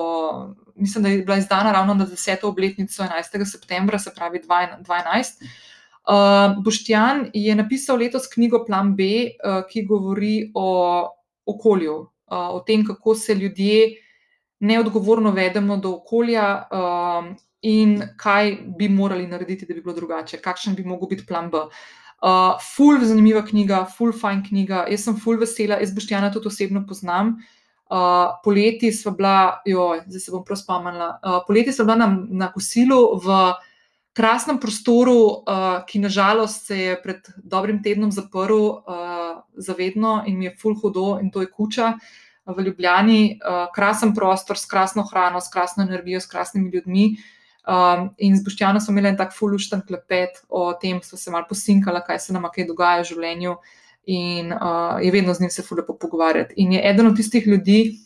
mislim, da je bila izdana ravno na 10. obletnico 11. septembra, se pravi 2011. Uh, Boštjan je napisal letos knjigo Plan B, uh, ki govori o okolju, uh, o tem, kako se ljudje neodgovorno vedemo do okolja uh, in kaj bi morali narediti, da bi bilo drugače, kakšen bi lahko bil plan B. Uh, ful, zanimiva knjiga, ful, fajn knjiga. Jaz sem ful vesela, jaz Boštjana tudi osebno poznam. Uh, poleti smo bila, joj, zdaj se bom prav spomnila. Uh, poleti smo bila na, na kosilu v krasnem prostoru, uh, ki nažalost se je pred dobrim tednom zaprl, uh, zavedno in mi je full hudo, in to je kuča v Ljubljani. Uh, krasen prostor, s krasno hrano, s krasno energijo, s krasnimi ljudmi. Um, in z Boštjano smo imeli en tak fullušten klepet o tem, smo se malo posinkali, kaj se nam kaj dogaja v življenju. In uh, je vedno z njim se fullepo pogovarjati. In je eden od tistih ljudi,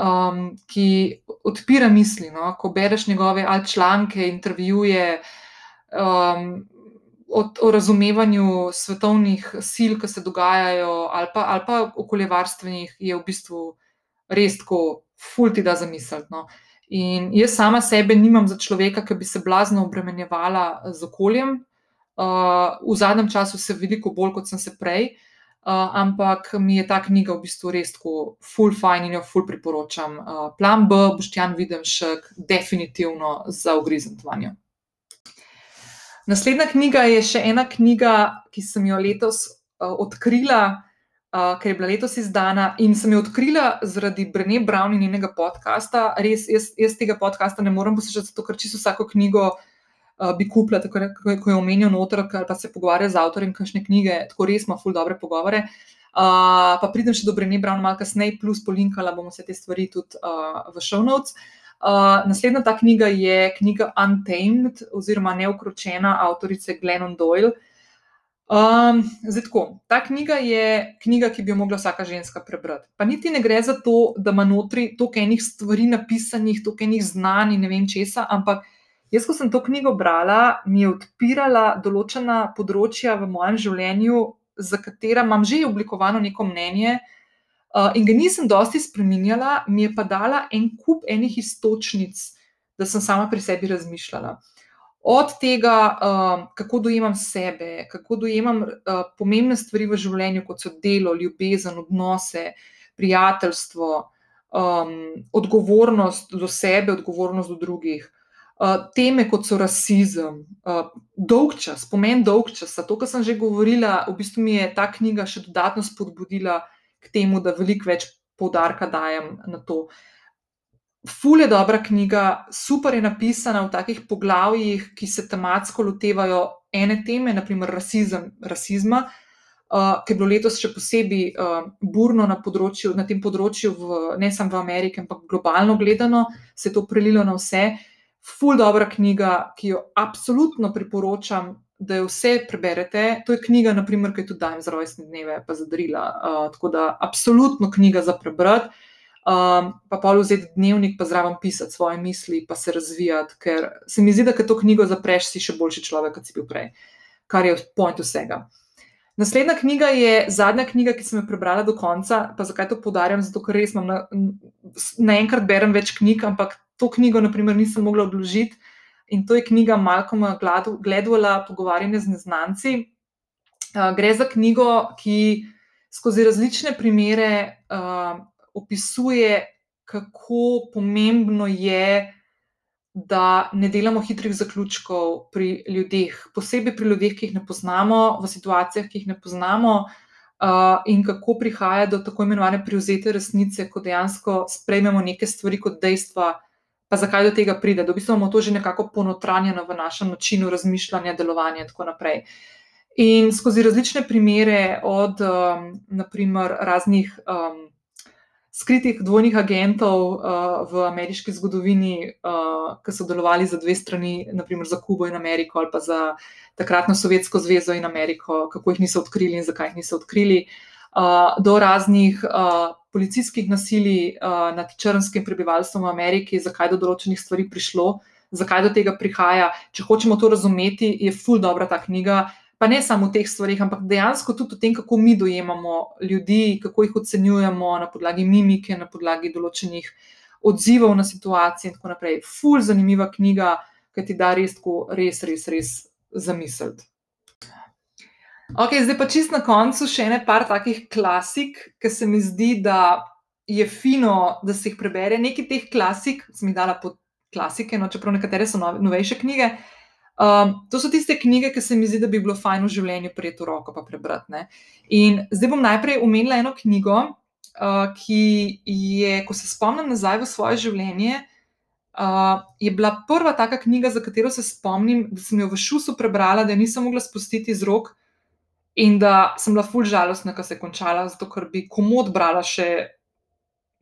um, ki odpira misli. No? Ko bereš njegove članke, intervjuje um, o, o razumevanju svetovnih sil, ki se dogajajo, ali pa, ali pa okoljevarstvenih, je v bistvu res tako, fulti da zamisliti. No? In jaz sama sebe nimam za človeka, ki bi se blazno obremenjevala z okoljem. Uh, v zadnjem času se veliko bolj, kot sem se prej. Uh, ampak mi je ta knjiga v bistvu res tako, full fine in jo full priporočam. Uh, plan B, Boštjan Videnšek, definitivno za ugrizentovanje. Naslednja knjiga je še ena knjiga, ki sem jo letos uh, odkrila, uh, ker je bila letos izdana in sem jo odkrila zaradi Brene Brown in njenega podcasta. Res, jaz, jaz tega podcasta ne morem poslušati, zato ker čisto vsako knjigo uh, bi kupila, tako kot je omenil noter, pa se pogovarja z avtorjem kakšne knjige, tako res ima ful dobre pogovore. Uh, pa pridem še do Brene Brown, malo kasneje, plus polinkala bomo vse te stvari tudi uh, v show notes. Uh, naslednja ta knjiga je knjiga Untamed, oziroma Neukročena, avtorice Glennon Doyle. Um, zdaj, tako, ta knjiga je knjiga, ki bi jo mogla vsaka ženska prebrati. Pa niti ne gre za to, da ima notri toliko enih stvari napisanih, toliko enih znanj in ne vem česa, ampak Jaz, ko sem to knjigo brala, mi je odpirala določena področja v mojem življenju, za katera imam že oblikovano neko mnenje, uh, in ga nisem dosti spremenjala, mi je pa dala en kup enih istočnic, da sem sama pri sebi razmišljala. Od tega, uh, kako dojemam sebe, kako dojemam uh, pomembne stvari v življenju, kot so delo, ljubezen, odnose, prijateljstvo, um, odgovornost do sebe, odgovornost do drugih. Uh, teme, kot so rasizem, uh, dolg čas, pomen dolg časa. To, kar sem že govorila, v bistvu mi je ta knjiga še dodatno spodbudila k temu, da veliko več poudarka dajem na to. Ful je dobra knjiga, super je napisana v takih poglavjih, ki se tematsko lotevajo ene teme, naprimer rasizem, rasizma, uh, ki je bilo letos še posebej uh, burno na, področju, na tem področju, v, ne samo v Ameriki, ampak globalno gledano, se je to prelilo na vse ful dobra knjiga, ki jo absolutno priporočam, da jo vse preberete. To je knjiga, naprimer, ki jo tudi dajem za rojstne dneve, pa za darila. Uh, tako da absolutno knjiga za prebrati. Um, pa pa vzeti dnevnik, pa zraven pisati svoje misli, pa se razvijati, ker se mi zdi, da ko to knjigo zapreš, si še boljši človek, kot si bil prej, kar je point vsega. Naslednja knjiga je zadnja knjiga, ki sem jo prebrala do konca. Pa zakaj to podarjam? Zato, ker res naenkrat na berem več knjig, ampak to knjigo, naprimer, nisem mogla odložiti. In to je knjiga Malcolma Gladwella, Pogovarjanje z neznanci. Uh, gre za knjigo, ki skozi različne primere uh, opisuje, kako pomembno je, da ne delamo hitrih zaključkov pri ljudeh, posebej pri ljudeh, ki jih ne poznamo, v situacijah, ki jih ne poznamo, uh, in kako prihaja do tako imenovane prevzete resnice, ko dejansko sprejmemo neke stvari kot dejstva pa zakaj do tega pride, da v bistvu imamo to že nekako ponotranjeno v našem načinu razmišljanja, delovanja in tako naprej. In skozi različne primere, od um, naprimer raznih um, skritih dvojnih agentov uh, v ameriški zgodovini, uh, ki so delovali za dve strani, naprimer za Kubo in Ameriko, ali pa za takratno Sovjetsko zvezo in Ameriko, kako jih niso odkrili in zakaj jih niso odkrili, uh, do raznih uh, policijskih nasilij uh, nad črnskim prebivalstvom v Ameriki, zakaj do določenih stvari prišlo, zakaj do tega prihaja. Če hočemo to razumeti, je ful dobra ta knjiga. Pa ne samo v teh stvarih, ampak dejansko tudi o tem, kako mi dojemamo ljudi, kako jih ocenjujemo na podlagi mimike, na podlagi določenih odzivov na situacije in tako naprej. Ful, zanimiva knjiga, ki ti da res, res, res, res zamisliti. Ok, zdaj pa čist na koncu še ene par takih klasik, ki se mi zdi, da je fino, da se jih prebere. Nekaj teh klasik, sem jih dala pod klasike, no, čeprav nekatere so nove, novejše knjige. Um, to so tiste knjige, ki se mi zdi, da bi bilo fajn v življenju prijeti v roko in prebrati. Ne? In zdaj bom najprej omenila eno knjigo, uh, ki je, ko se spomnim nazaj v svoje življenje, uh, je bila prva taka knjiga, za katero se spomnim, da sem jo v šusu prebrala, da nisem mogla spustiti iz rok in da sem bila ful žalostna, ko se je končala, zato ker bi komod brala še,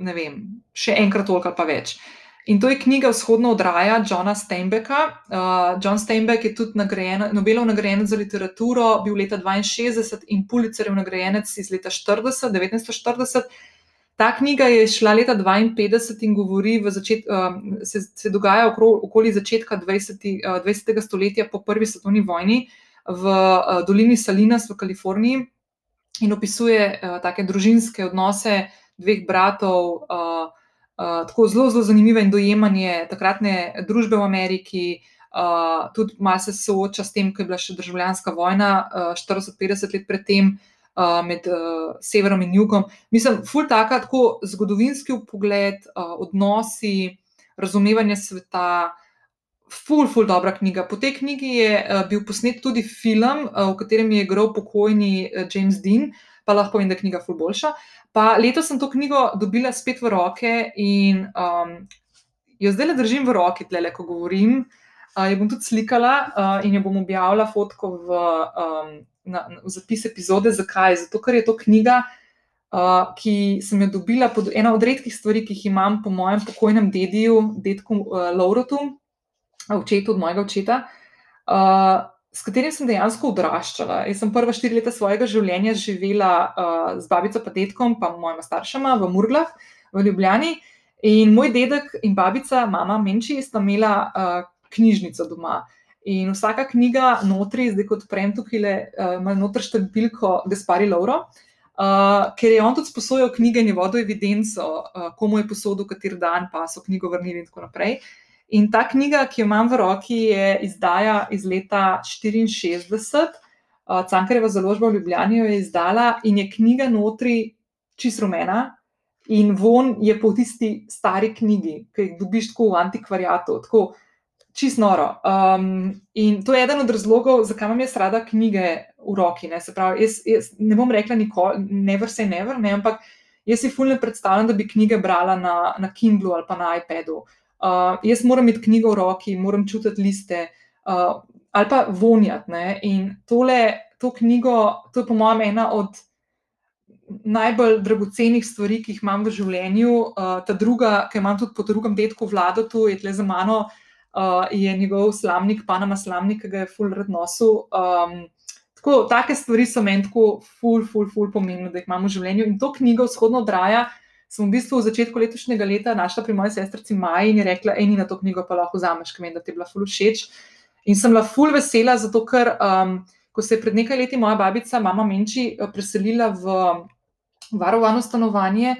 ne vem, še enkrat toliko ali pa več. In to je knjiga Vzhodna odraja Johna Steinbecka. Uh, John Steinbeck je tudi nagrajen, Nobelov nagrajenec za literaturo, bil leta 62 in Pulitzerjev nagrajenec iz leta 40, 1940. Ta knjiga je šla leta 52 in govori, začet, uh, se, se dogaja okoli začetka 20. Uh, 20. stoletja po prvi svetovni vojni v uh, dolini Salinas v Kaliforniji in opisuje uh, take družinske odnose dveh bratov. Uh, uh, tako zelo, zelo zanimivo in dojemanje takratne družbe v Ameriki. Uh, tudi malo se sooča s tem, ko je bila še državljanska vojna, uh, 40-50 let predtem uh, med uh, severom in jugom. Mislim, ful taka, tako zgodovinski pogled, uh, odnosi, razumevanje sveta. Ful, ful, dobra knjiga. Po tej knjigi je uh, bil posnet tudi film, uh, v katerem je igral pokojni uh, James Dean, pa lahko povem, da je knjiga ful boljša. Pa letos sem to knjigo dobila spet v roke in um, jo zdaj le držim v roki, tle, ko govorim. Uh, jo bom tudi slikala uh, in jo bom objavila fotko v, um, na, na, v zapis epizode. Zakaj? Zato, ker je to knjiga, uh, ki sem jo dobila pod ena od redkih stvari, ki jih imam po mojem pokojnem dediju, dedku uh, Laurotu, očetu od mojega očeta. Uh, s katerim sem dejansko odraščala. Jaz sem prva štiri leta svojega življenja živela uh, z babico, pa detkom, pa mojima staršama v Murglah, v Ljubljani. In moj dedek in babica, mama Menči, sta imela uh, knjižnico doma. In vsaka knjiga notri, zdaj kot prejem tukaj, uh, ima noter štampilko Despari Lauro. Uh, ker je on tudi sposojal knjige in je vodil evidenco, uh, komu je posodil, kater dan, pa so knjigo vrnili, in tako naprej. Uh, In ta knjiga, ki jo imam v roki, je izdaja iz leta 64. Cankareva založba v Ljubljani jo je izdala in je knjiga notri čist rumena. In von je po tisti stari knjigi, ki jih dobiš tako v antikvariatu, tako čist noro. Um, in to je eden od razlogov, zakaj imam jaz rada knjige v roki. Ne, pravi, jaz, jaz ne bom rekla nikoli, never say never, ne, ampak jaz si fulno predstavljam, da bi knjige brala na, na Kindlu ali pa na iPadu. Uh, jaz moram imeti knjigo v roki, moram čutiti liste uh, ali pa vonjati. Ne? In tole, to knjigo, to je po mojem ena od najbolj dragocenih stvari, ki jih imam v življenju. Uh, ta druga, ki imam tudi po drugem detku vlado, tu je tle za mano, uh, je njegov slamnik, Panama slamnik, ki ga je full red nosil. Um, tako, take stvari so meni tako full, full, full pomembne, da jih imamo v življenju. In to knjigo vzhodno odraja sem v bistvu v začetku letošnjega leta našla pri moji sestrici Maji in je rekla: Ej, na to knjigo pa lahko vzameš, ker vem, da ti je bila ful všeč. In sem bila ful vesela, zato ker, um, ko se je pred nekaj leti moja babica, mama Menči, eh, preselila v varovano stanovanje,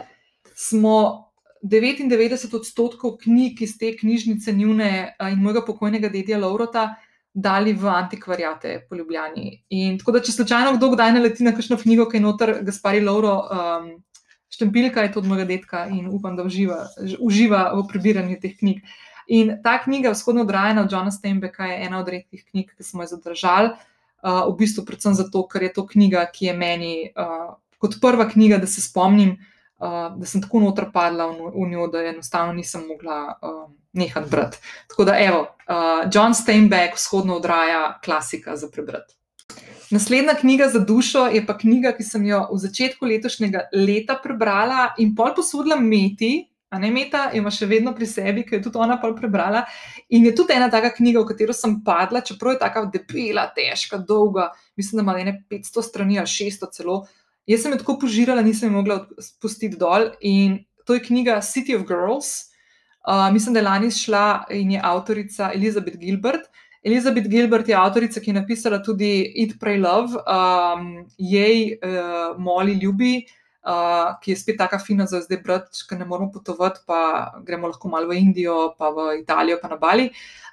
smo 99 odstotkov knjig iz te knjižnice njune eh, in mojega pokojnega dedja Laurota. Dali v antikvarijate po Ljubljani. In tako da, če slučajno kdo kdaj naleti na kakšno knjigo, ki je noter Gaspari Lauro um, štempilka je to od mojega detka in upam, da uživa, uživa v prebiranju teh knjig. In ta knjiga, Vzhodno odrajena od Johna Steinbecka, je ena od redkih knjig, ki smo jo zadržali. Uh, v bistvu, predvsem zato, ker je to knjiga, ki je meni uh, kot prva knjiga, da se spomnim, uh, da sem tako noter padla v, v njo, da enostavno nisem mogla uh, nehati brati. Tako da, evo, uh, John Steinbeck, Vzhodno odraja, klasika za prebrati. Naslednja knjiga za dušo je pa knjiga, ki sem jo v začetku letošnjega leta prebrala in pol posodila Meti. A ne Meta, ima še vedno pri sebi, ki je tudi ona pol prebrala. In je tudi ena taka knjiga, v katero sem padla, čeprav je tako debela, težka, dolga, mislim, da ima ne 500 strani ali 600 celo. Jaz sem jo tako požirala, nisem jo mogla spustiti dol. In to je knjiga City of Girls. Uh, mislim, da je lani šla in je avtorica Elizabeth Gilbert. Elizabeth Gilbert je avtorica, ki je napisala tudi Eat, Pray, Love, um, jej uh, moli ljubi, uh, ki je spet tako fina za zdaj brati, ker ne moramo potovati, pa gremo lahko malo v Indijo, pa v Italijo, pa na Bali.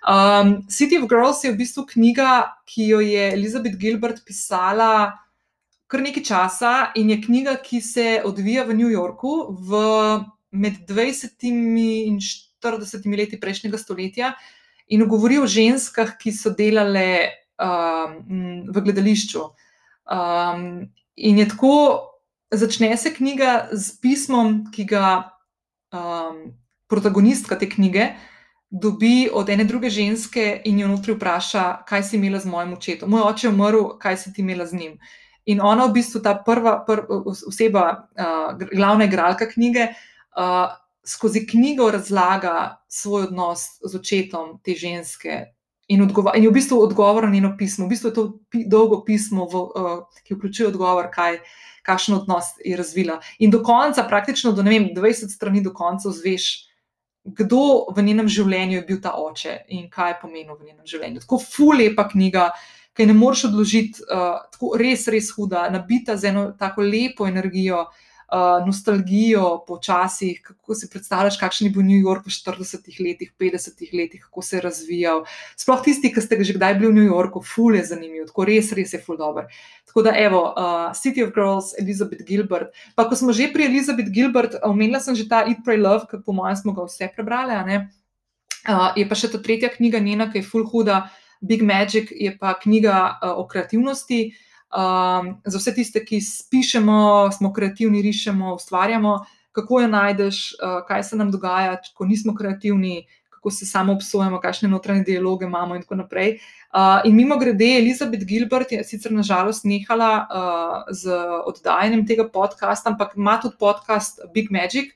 Um, City of Girls je v bistvu knjiga, ki jo je Elizabeth Gilbert pisala kar nekaj časa in je knjiga, ki se odvija v New Yorku v med 20 in 40 leti prejšnjega stoletja in govori o ženskah, ki so delale um, v gledališču. Um, in je tako, začne se knjiga z pismom, ki ga um, protagonistka te knjige dobi od ene druge ženske in jo notri vpraša, kaj si imela z mojim očetom. Moj oče je umrl, kaj si ti imela z njim. In ona, v bistvu, ta prva pr, oseba, uh, glavna igralka knjige, uh, skozi knjigo razlaga svoj odnos z očetom te ženske. In, in je v bistvu odgovor na njeno pismo. V bistvu je to pi, dolgo pismo, v, uh, ki vključuje odgovor, kaj, kakšen odnos je razvila. In do konca, praktično do vem, 20 strani do konca, zveš, kdo v njenem življenju je bil ta oče in kaj je pomenil v njenem življenju. Tako fulepa knjiga, ki ne moreš odložiti, uh, tako res, res huda, nabita z eno tako lepo energijo. Uh, uh, nostalgijo po časih, kako si predstavljaš, kakšen je bil New York v 40-ih letih, 50-ih letih, kako se je razvijal. Sploh tisti, ki ste že kdaj bili v New Yorku, ful je zanimiv, tako res, res je ful dobr. Tako da, evo, uh, City of Girls, Elizabeth Gilbert. Pa ko smo že pri Elizabeth Gilbert, omenila sem že ta Eat, Pray, Love, ki po mojem smo ga vse prebrali. Uh, je pa še ta tretja knjiga njena, ki je ful huda. Big Magic je pa knjiga uh, o kreativnosti, uh, Um, za vse tiste, ki pišemo, smo kreativni, rišemo, ustvarjamo, kako jo najdeš, uh, kaj se nam dogaja, ko nismo kreativni, kako se samo obsojamo, kakšne notranje dialoge imamo, in tako naprej. Uh, in mimo grede, Elizabeth Gilbert je sicer nažalost nehala uh, z oddajanjem tega podcasta, ampak ima tudi podcast Big Magic.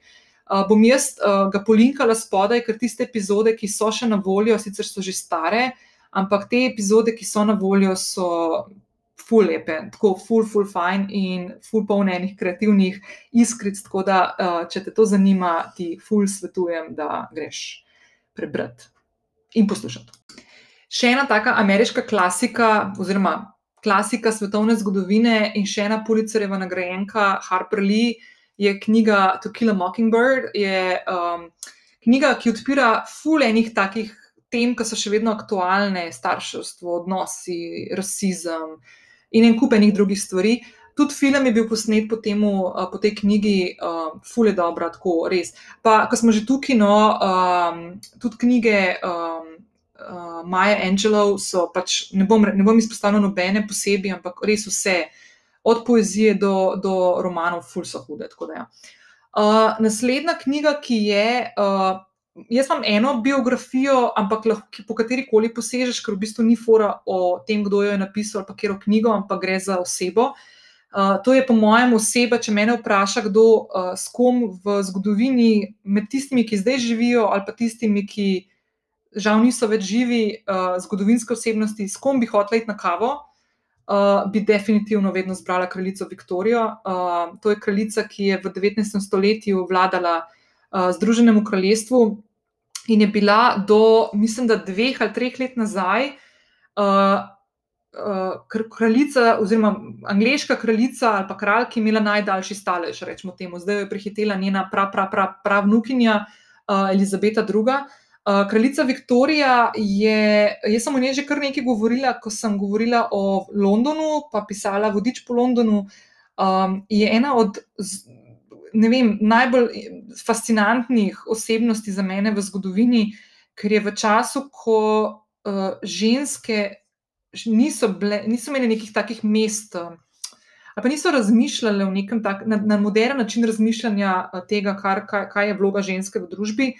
Uh, bom jaz uh, ga polinkala spodaj, ker tiste epizode, ki so še na voljo, sicer so že stare, ampak te epizode, ki so na voljo, so ful lepe, tako ful, ful fajn in ful polnenih kreativnih iskric. Tako da, uh, če te to zanima, ti ful svetujem, da greš prebrati in poslušati. Še ena taka ameriška klasika, oziroma klasika svetovne zgodovine in še ena policereva nagrajenka Harper Lee je knjiga To Kill a Mockingbird. Je um, knjiga, ki odpira ful enih takih. Tem, ki so še vedno aktualne, starševstvo, odnosi, rasizem, uh, in en kup enih drugih stvari. Tudi film je bil posnet po, temu, po tej knjigi, uh, Fule dobro, tako res. Pa, ko smo že tukaj, no, um, tudi knjige um, uh, Maja Angelov so pač, ne bom, ne bom izpostavljal nobene posebej, ampak res vse, od poezije do, do romanov, ful so hude. Ja. Uh, naslednja knjiga, ki je. Uh, jaz imam eno biografijo, ampak lahko po kateri koli posežeš, ker v bistvu ni fora o tem, kdo jo je napisal pa kjer o knjigo, ampak gre za osebo. Uh, to je, po mojem, oseba, če me vpraša, kdo uh, s kom v zgodovini, med tistimi, ki zdaj živijo, ali pa tistimi, ki žal niso več živi, uh, zgodovinske osebnosti, s kom bi hotel iti na kavo, uh, bi definitivno vedno zbrala kraljico Viktorijo. Uh, to je kraljica, ki je v 19. stoletju vladala uh, Združenemu kraljestvu, in je bila do, mislim, da dveh ali treh let nazaj, uh, uh, kraljica, oziroma angliška kraljica ali pa kralj, ki je imela najdaljši stalež, rečemo temu. Zdaj jo je prehitela njena pravnukinja pra, pra uh, Elizabeta II. Uh, kraljica Viktorija je, jaz sem o njej že kar nekaj govorila, ko sem govorila o Londonu, pa pisala vodič po Londonu. Um, je ena od ne vem, najbolj fascinantnih osebnosti za mene v zgodovini, ker je v času, ko uh, ženske niso, ble, niso imeli nekih takih mest. Ali pa niso razmišljali tak, na, na moderen način razmišljanja eh, tega, kar, kaj, kaj je vloga ženske v družbi,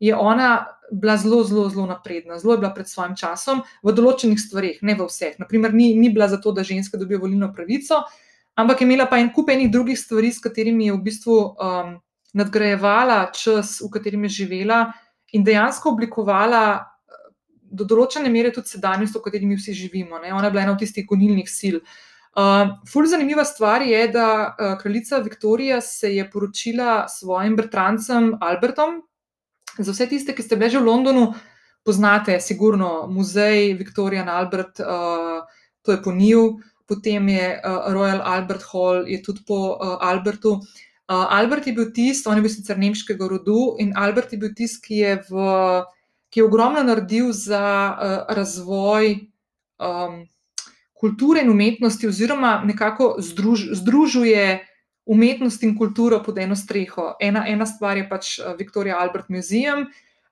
je ona bila zelo, zelo, zelo napredna, zelo je bila pred svojim časom v določenih stvarih, ne v vseh. Naprimer, ni, ni bila zato, da ženske dobijo volilno pravico, uh, ampak je imela pa en kup enih drugih stvari, s katerimi je v bistvu um, nadgrajevala čas, v katerem je živela in dejansko oblikovala uh, do določene mere tudi sedanjost, v kateri mi vsi živimo. Ne? Ona je bila ena od tistih gonilnih sil. Uh, ful zanimiva stvar je, da uh, kraljica Viktorija se je poročila s svojim bratrancem Albertom. Za vse tiste, ki ste bili že v Londonu, poznate sigurno muzej Viktorija in Albert, uh, to je po njiju potem je uh, Royal Albert Hall, je tudi po uh, Albertu. Uh, Albert je bil tisti, on je bil sicer nemškega rodu in Albert je bil tisti, ki, ki je ogromno naredil za uh, razvoj um, kulture in umetnosti, oziroma nekako združ, združuje umetnost in kulturo pod eno streho. Ena, ena stvar je pač Victoria Albert Museum.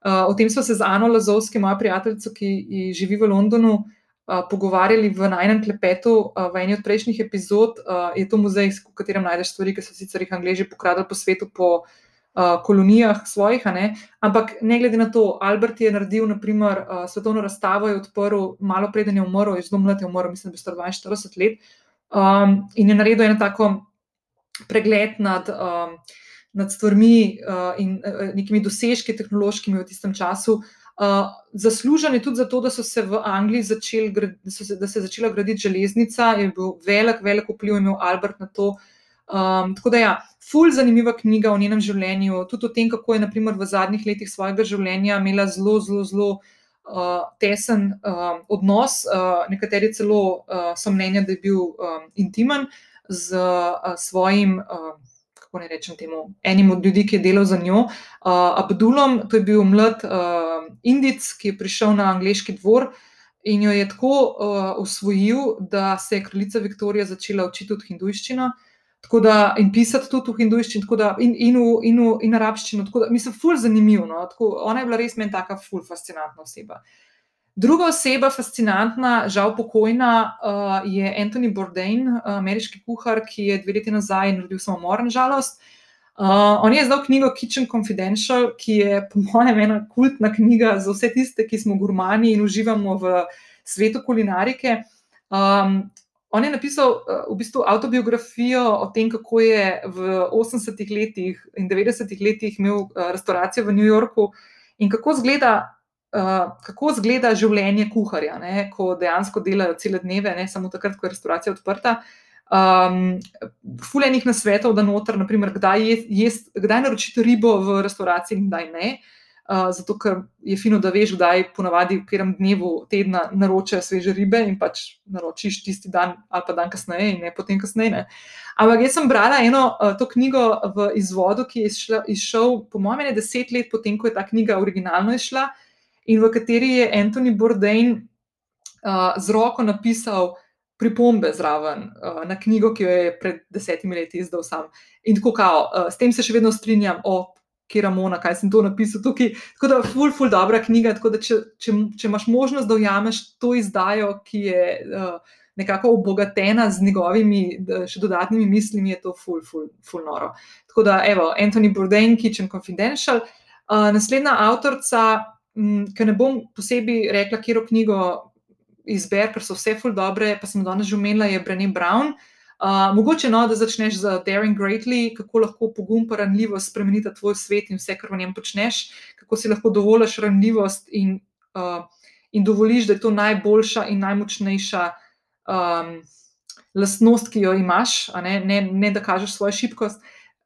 Uh, o tem smo se z Ano Lazovski, moja prijateljica, ki živi v Londonu, uh, pogovarjali v najnem klepetu uh, v eni od prejšnjih epizod. Uh, je to muzej, v katerem najdeš stvari, ki so sicer jih Angliji pokradili po svetu, po kolonijah svojih. Ne? Ampak ne glede na to, Albert je naredil, naprimer, svetovno razstavo, je odprl, malo preden je umrl, je zelo mlad, je umrl, mislim, da je star 42 let. Um, in je naredil eno tako pregled nad. Um, nad stvarmi uh, in uh, nekimi dosežki tehnološkimi v tistem času. Uh, zaslužen je tudi zato, da so se v Angliji začeli, da, se, da se je začela graditi železnica, je bil velik, velik vpliv imel Albert na to. Um, tako da, ja, ful zanimiva knjiga o njenem življenju, tudi o tem, kako je naprimer, v zadnjih letih svojega življenja imela zelo, zelo, zelo uh, tesen uh, odnos. Uh, nekateri celo uh, so mnenja, da je bil um, intimen z uh, svojim. Uh, kako ne rečem temu, enim od ljudi, ki je delal za njo, uh, Abdulom, to je bil mlad uh, Indic, ki je prišel na angliški dvor in jo je tako uh, usvojil, da se je kraljica Viktorija začela učiti tudi hindujščino. Da, in pisati tudi v hindujščini, in, in, in, in arabščino. Da, mislim, ful zanimivo. No? Ona je bila res meni taka ful fascinantna oseba. Uh, Druga oseba, fascinantna, žal pokojna, uh, je Anthony Bourdain, ameriški kuhar, ki je dve leti nazaj naredil samomor, nažalost. Uh, on je izdal knjigo Kitchen Confidential, ki je, po mojem, ena kultna knjiga za vse tiste, ki smo gurmani in uživamo v svetu kulinarike. Um, on je napisal uh, v bistvu autobiografijo o tem, kako je v 80-ih letih in 90-ih letih imel restauracijo v New Yorku in kako izgleda kako izgleda življenje kuharja, ne, ko dejansko delajo cele dneve, ne samo takrat, ko je restauracija odprta. Um, Fulejnih nasvetov, da noter, naprimer, kdaj, je, jest, kdaj naročiti ribo v restauraciji in kdaj ne. Uh, zato, ker je fino, da veš, kdaj ponavadi v katerem dnevu tedna naročajo sveže ribe in pač naročiš tisti dan ali pa dan kasneje in ne potem kasneje. Ne. Ampak jaz sem brala eno uh, to knjigo v izvodu, ki je izšla, izšel, po mojem, deset let potem, ko je ta knjiga originalno izšla in v kateri je Anthony Bourdain uh, z roko napisal pripombe zraven uh, na knjigo, ki jo je pred desetimi leti izdal sam. In tako, kao, uh, s tem se še vedno strinjam, o Kiramona, kaj sem to napisal tukaj. Tako da, ful, ful, dobra knjiga. Tako da, če, če, če imaš možnost, da ujameš to izdajo, ki je uh, nekako obogatena z njegovimi še dodatnimi mislimi, je to ful, ful, ful noro. Tako da, evo, Anthony Bourdain, Kitchen Confidential. Uh, naslednja avtorica, Mm, ker ne bom posebej rekla, kje knjigo izber, ker so vse ful dobre, pa sem danes že omenila, je Brené Brown. Uh, mogoče no, da začneš z Daring Greatly, kako lahko pogum pa ranljivost spremenita tvoj svet in vse, kar v njem počneš, kako si lahko dovoliš ranljivost in, uh, in dovoliš, da je to najboljša in najmočnejša um, lastnost, ki jo imaš, ne? Ne, ne da kažeš svojo šibkost.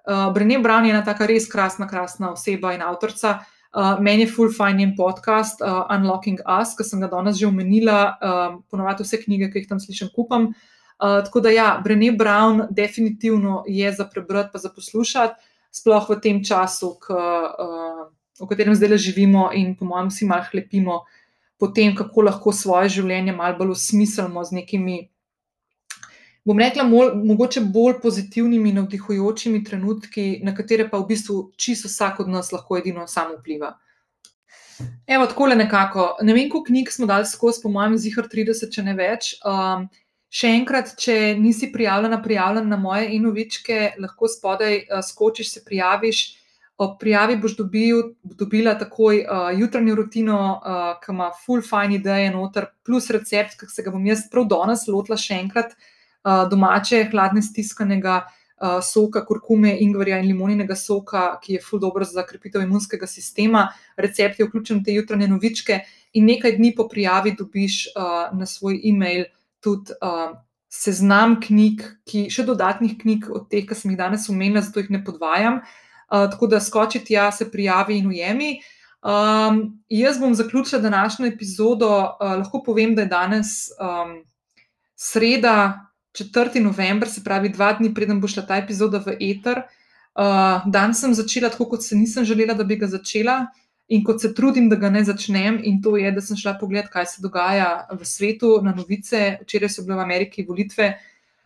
Uh, Brené Brown je ena taka res krasna, krasna oseba in avtorica. Uh, meni je full fine in podcast uh, Unlocking Us, ki sem ga danes že omenila, uh, ponovadi vse knjige, ki jih tam slišim, kupam. Uh, tako da, ja, Brené Brown definitivno je za prebrati, pa za poslušati, sploh v tem času, k, uh, v katerem zdaj živimo in, po mojem, vsi malo hlepimo po tem, kako lahko svoje življenje malo bolj usmislimo z nekimi bom rekla, mol, mogoče bolj pozitivnimi, navdihujočimi trenutki, na katere pa v bistvu čisto vsak od nas lahko edino samo vpliva. Evo, tako le nekako. Ne vem, koliko knjig smo dali skozi, po mojem, zihar 30, če ne več. Um, še enkrat, če nisi prijavljena, prijavljena na moje inovičke, lahko spodaj uh, skočiš, se prijaviš. O prijavi boš dobil, dobila takoj uh, jutranjo rutino, uh, ki ima full fine ideje noter, plus recept, ki se ga bom jaz prav danes lotila še enkrat. Eh, domače, hladne stiskanega uh, soka, kurkume, ingverja in limoninega soka, ki je ful dobro za krepitev imunskega sistema. Recept je vključen v te jutranje novičke, in nekaj dni po prijavi dobiš uh, na svoj e-mail tudi seznam knjig, ki, še dodatnih knjig od teh, ki sem jih danes omenila, zato jih ne podvajam. Tako da skoči tja, se prijavi in ujemi. Um, jaz bom zaključila današnjo epizodo. Uh, lahko povem, da je danes um, sreda, 4. november, se pravi dva dni preden bo šla ta epizoda v eter. Uh, dan sem začela tako, kot se nisem želela, da bi ga začela. In kot se trudim, da ga ne začnem, in to je, da sem šla pogledat, kaj se dogaja v svetu, na novice. Včeraj so bile v Ameriki volitve,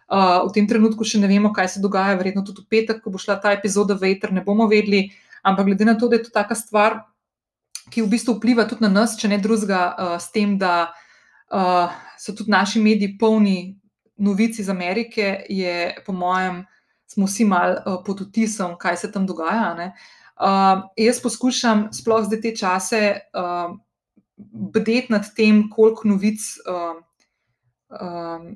uh, v tem trenutku še ne vemo, kaj se dogaja, verjetno tudi v petek, ko bo šla ta epizoda v Eter, ne bomo vedeli. Ampak glede na to, da je to taka stvar, ki v bistvu vpliva tudi na nas, če ne drugega, uh, s tem, da uh, so tudi naši mediji polni novic iz Amerike, je po mojem, smo vsi mal uh, pod vtisom, kaj se tam dogaja. Ne? Uh, jaz poskušam, sploh zdaj te čase, uh, bdeti nad tem, koliko novic uh, uh,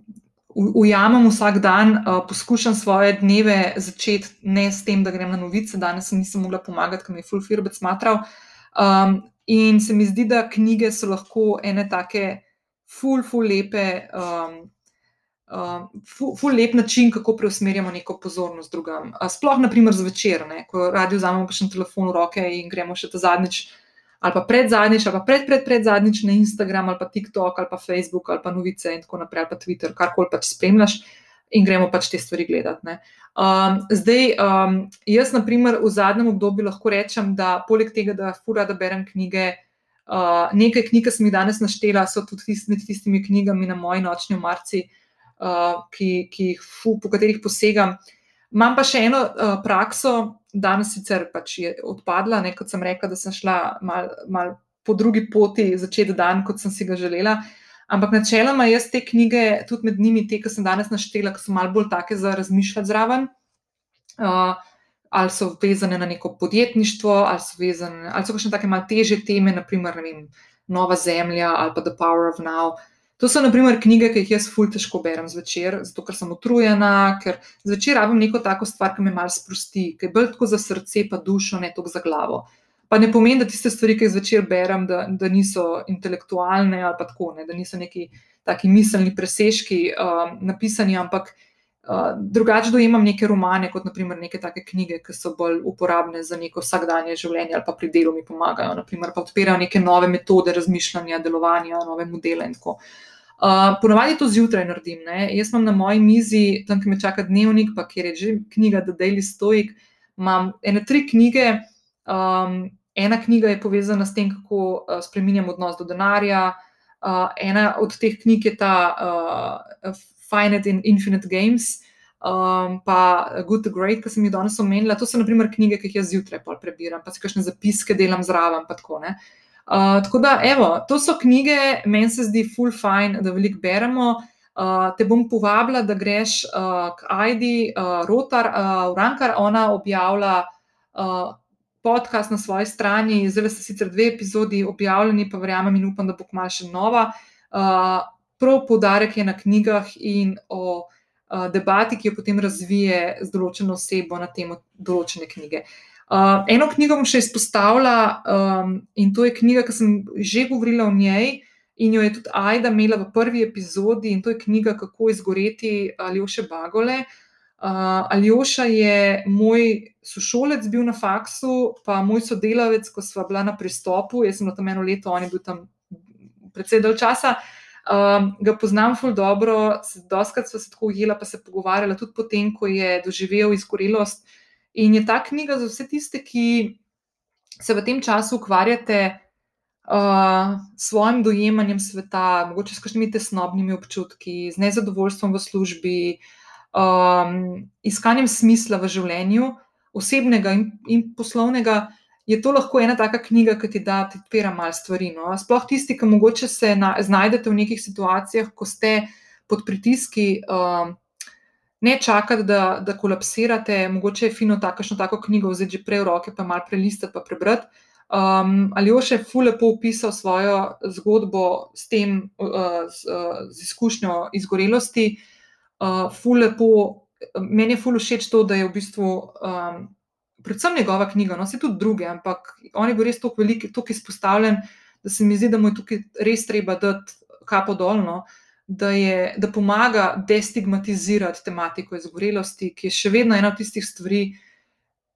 ujamem vsak dan, uh, poskušam svoje dneve začeti ne s tem, da grem na novice. Danes nisem mogla pomagati, ker mi je fulfirbec smatral. Um, in se mi zdi, da knjige so lahko ene take, ful, ful, lepe. Um, uh, ful, ful lep način, kako preusmerjamo neko pozornost drugam. Uh, sploh, naprimer, zvečer, ne, ko radi vzamemo še telefon v roke in gremo še ta zadnjič, ali pa pred zadnjič, ali pa pred, pred, pred zadnjič na Instagram, ali pa TikTok, ali pa Facebook, ali pa novice in tako naprej, ali pa Twitter, karkoli pač spremljaš. In gremo pač te stvari gledati. Um, zdaj, um, jaz, na primer, v zadnjem obdobju lahko rečem, da poleg tega, da fura, da berem knjige, uh, nekaj knjig, ki sem jih danes naštela, so tudi tist, med tistimi knjigami na moji nočni omarci, uh, ki, ki jih, fu, po katerih posegam. Imam pa še eno uh, prakso, danes sicer pač je odpadla, ne, kot sem rekla, da sem šla mal, mal po drugi poti začeti dan, kot sem si ga želela. Ampak načeloma jaz te knjige, tudi med njimi, te, ki sem danes naštela, ki so malo bolj take za razmišljati zraven. Uh, ali so vezane na neko podjetništvo, ali so vezane, ali so še neke malo teže teme, naprimer, ne vem, Nova Zemlja ali pa The Power of Now. Uh, To so, na primer, knjige, ki jih jaz fulj težko berem zvečer, zato ker sem utrujena, ker zvečer rabim neko tako stvar, ki me malo sprosti, ki je bolj tako za srce, pa dušo, ne toliko za glavo. Pa ne pomeni, da tiste stvari, ki jih zvečer berem, da, da niso intelektualne ali pa tako, ne, da niso neki taki miselni presežki um, napisani, ampak uh, drugače dojemam neke romane, kot naprimer neke take knjige, ki so bolj uporabne za neko vsakdanje življenje ali pa pri delu mi pomagajo, naprimer pa odpirajo neke nove metode razmišljanja, delovanja, nove modele in tako. Uh, Ponavadi to zjutraj naredim. Ne? Jaz imam na moji mizi, tam, ki me čaka dnevnik, pa kjer je že knjiga The Daily Stoic, imam ene tri knjige. Um, ena knjiga je povezana s tem, kako uh, spremenjam odnos do denarja. Uh, ena od teh knjig je ta uh, Finite in Infinite Games, um, pa Good to Great, ki sem jih danes omenila. To so, na primer, knjige, ki jih jaz zjutraj prebiram, pa si kakšne zapiske delam zraven. Tako, uh, Uh, tako da, evo, to so knjige, meni se zdi full fine, da veliko beremo. Uh, te bom povabila, da greš uh, k Aidi, uh, Rotar, uh, Urankar, ona objavlja uh, podcast na svoji strani, zdaj so sicer dve epizodi objavljeni, pa verjamem in upam, da bo kmalo še nova. Uh, prav poudarek je na knjigah in o uh, debati, ki jo potem razvije z določeno osebo na temo določene knjige. Uh, Uh, eno knjigo bom še izpostavila um, in to je knjiga, ki sem že govorila o njej in jo je tudi Aida imela v prvi epizodi in to je knjiga Kako izgoreti Aljoše Bagole. Uh, Aljoša je moj sošolec bil na faksu, pa moj sodelavec, ko sva bila na pristopu, jaz sem tam eno leto, on je bil tam predvsej dal časa. Um, ga poznam ful dobro, doskrat sva se tako ujela, pa se pogovarjala tudi potem, ko je doživel izgorelost. In je ta knjiga za vse tiste, ki se v tem času ukvarjate uh, s svojim dojemanjem sveta, mogoče s kakšnimi tesnobnimi občutki, z nezadovoljstvom v službi, um, iskanjem smisla v življenju, osebnega in, in poslovnega. Je to lahko ena taka knjiga, ki ti da, ti odpira malo stvari. No? Sploh tisti, ki mogoče se na, znajdete v nekih situacijah, ko ste pod pritiski, uh, ne čakati, da, da kolapsirate, mogoče je fino takšno tako knjigo vzeti že prej v roke, pa malo prelistati, pa prebrati. Um, ali jo še fulepo opisal svojo zgodbo s tem, uh, z, uh, z izkušnjo izgorelosti. Uh, fulepo, meni je fully všeč to, da je v bistvu, um, predvsem njegova knjiga, no se tudi druge, ampak on je bil res tako velik, tako izpostavljen, da se mi zdi, da mu je tukaj res treba dati kapo dolno. Da, je, da pomaga destigmatizirati tematiko izgorelosti, ki je še vedno ena od tistih stvari,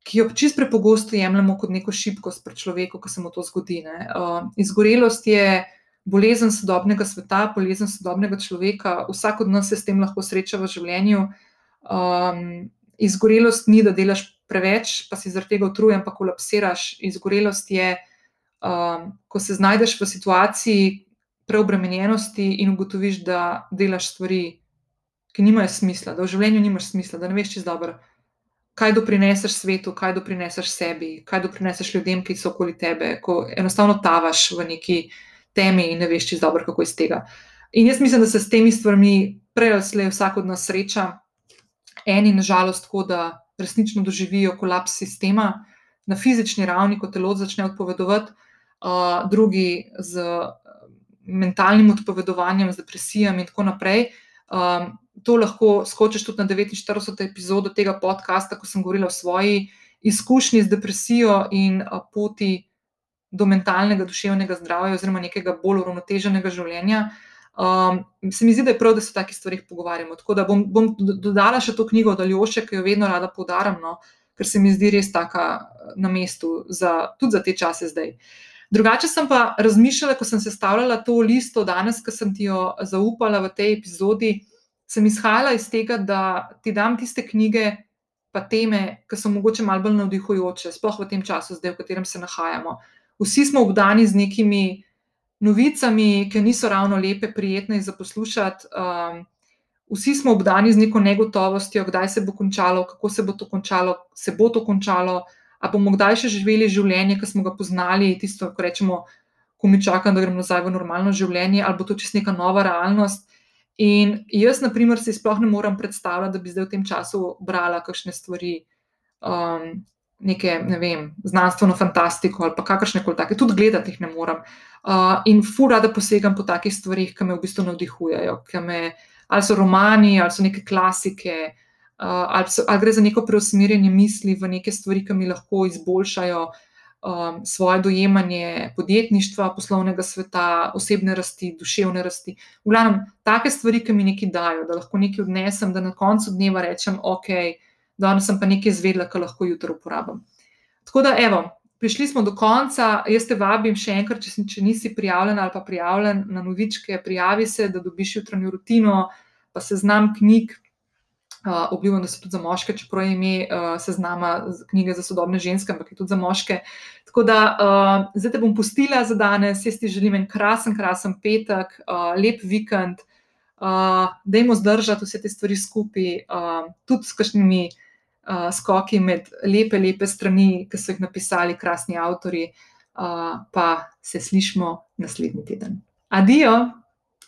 ki jo čist prepogosto jemljemo kot neko šibkost pri človeku, ko se mu to zgodi. Uh, izgorelost je bolezen sodobnega sveta, bolezen sodobnega človeka, vsak od nas se s tem lahko sreča v življenju. Um, izgorelost ni, da delaš preveč, pa si zaradi tega utrujen, pa kolapsiraš. Izgorelost je. um, ko se znajdeš v situaciji preobremenjenosti in ugotoviš, da delaš stvari, ki nimajo smisla, da v življenju nimaš smisla, da ne veš čez dobro, kaj doprineseš svetu, kaj doprineseš sebi, kaj doprineseš ljudem, ki so okoli tebe, ko enostavno tavaš v neki temi in ne veš čez dobro, kako iz tega. In jaz mislim, da se s temi stvarmi prej ali slej vsak od nas sreča, eni nažalost tako, da resnično doživijo kolaps sistema na fizični ravni, ko telo začne odpovedovati, uh, drugi z mentalnim odpovedovanjem, z depresijami in tako naprej. Um, to lahko skočiš tudi na 49. epizodo tega podcasta, ko sem govorila o svoji izkušnji z depresijo in poti do mentalnega, duševnega zdravja, oziroma nekega bolj uravnoteženega življenja. Um, se mi zdi, da je prav, da se o takih stvarih pogovarjamo. Tako da bom, bom dodala še to knjigo od Aljoše, ki jo vedno rada poudarjam, no, ker se mi zdi res taka na mestu, za, tudi za te čase zdaj. Drugače sem pa razmišljala, ko sem sestavljala to listo danes, ki sem ti jo zaupala v tej epizodi, sem izhajala iz tega, da ti dam tiste knjige, pa teme, ki so mogoče malo bolj navdihujoče, sploh v tem času, zdaj, v katerem se nahajamo. Vsi smo obdani z nekimi novicami, ki niso ravno lepe, prijetne za poslušati. Um, vsi smo obdani z neko negotovostjo, kdaj se bo končalo, kako se bo to končalo, se bo to končalo. A bomo kdaj še živeli življenje, ki smo ga poznali, tisto, ko rečemo, ko mi čakamo, da gremo nazaj v normalno življenje, ali bo to čist neka nova realnost. In jaz, na primer, si sploh ne morem predstavljati, da bi zdaj v tem času brala kakšne stvari, um, neke, ne vem, znanstveno fantastiko ali pa kakršne koli take, tudi gledati jih ne morem. Uh, in fura, da posegam po takih stvarih, ki me v bistvu navdihujejo, me, ali so romani, ali so neke klasike, uh, ali, so, ali gre za neko preusmerjanje misli v neke stvari, ki mi lahko izboljšajo um, svoje dojemanje podjetništva, poslovnega sveta, osebne rasti, duševne rasti. V glavnem, take stvari, ki mi nekaj dajo, da lahko nekaj odnesem, da na koncu dneva rečem, ok, danes sem pa nekaj izvedela, kar lahko jutro uporabim. Tako da, evo. Prišli smo do konca. Jaz te vabim še enkrat, če, če nisi prijavljen ali pa prijavljen na novičke, prijavi se, da dobiš jutranjo rutino, pa se znam knjig, Uh, obljubim, da so tudi za moške, čeprav je ime uh, seznama knjige za sodobne ženske, ampak je tudi za moške. Tako da uh, zdaj te bom pustila za danes, jaz ti želim en krasen, krasen petek, uh, lep vikend, uh, da jim zdržati vse te stvari skupaj, uh, tudi s kakšnimi uh, skoki med lepe, lepe strani, ki so jih napisali krasni avtori, uh, pa se slišmo naslednji teden. Adijo!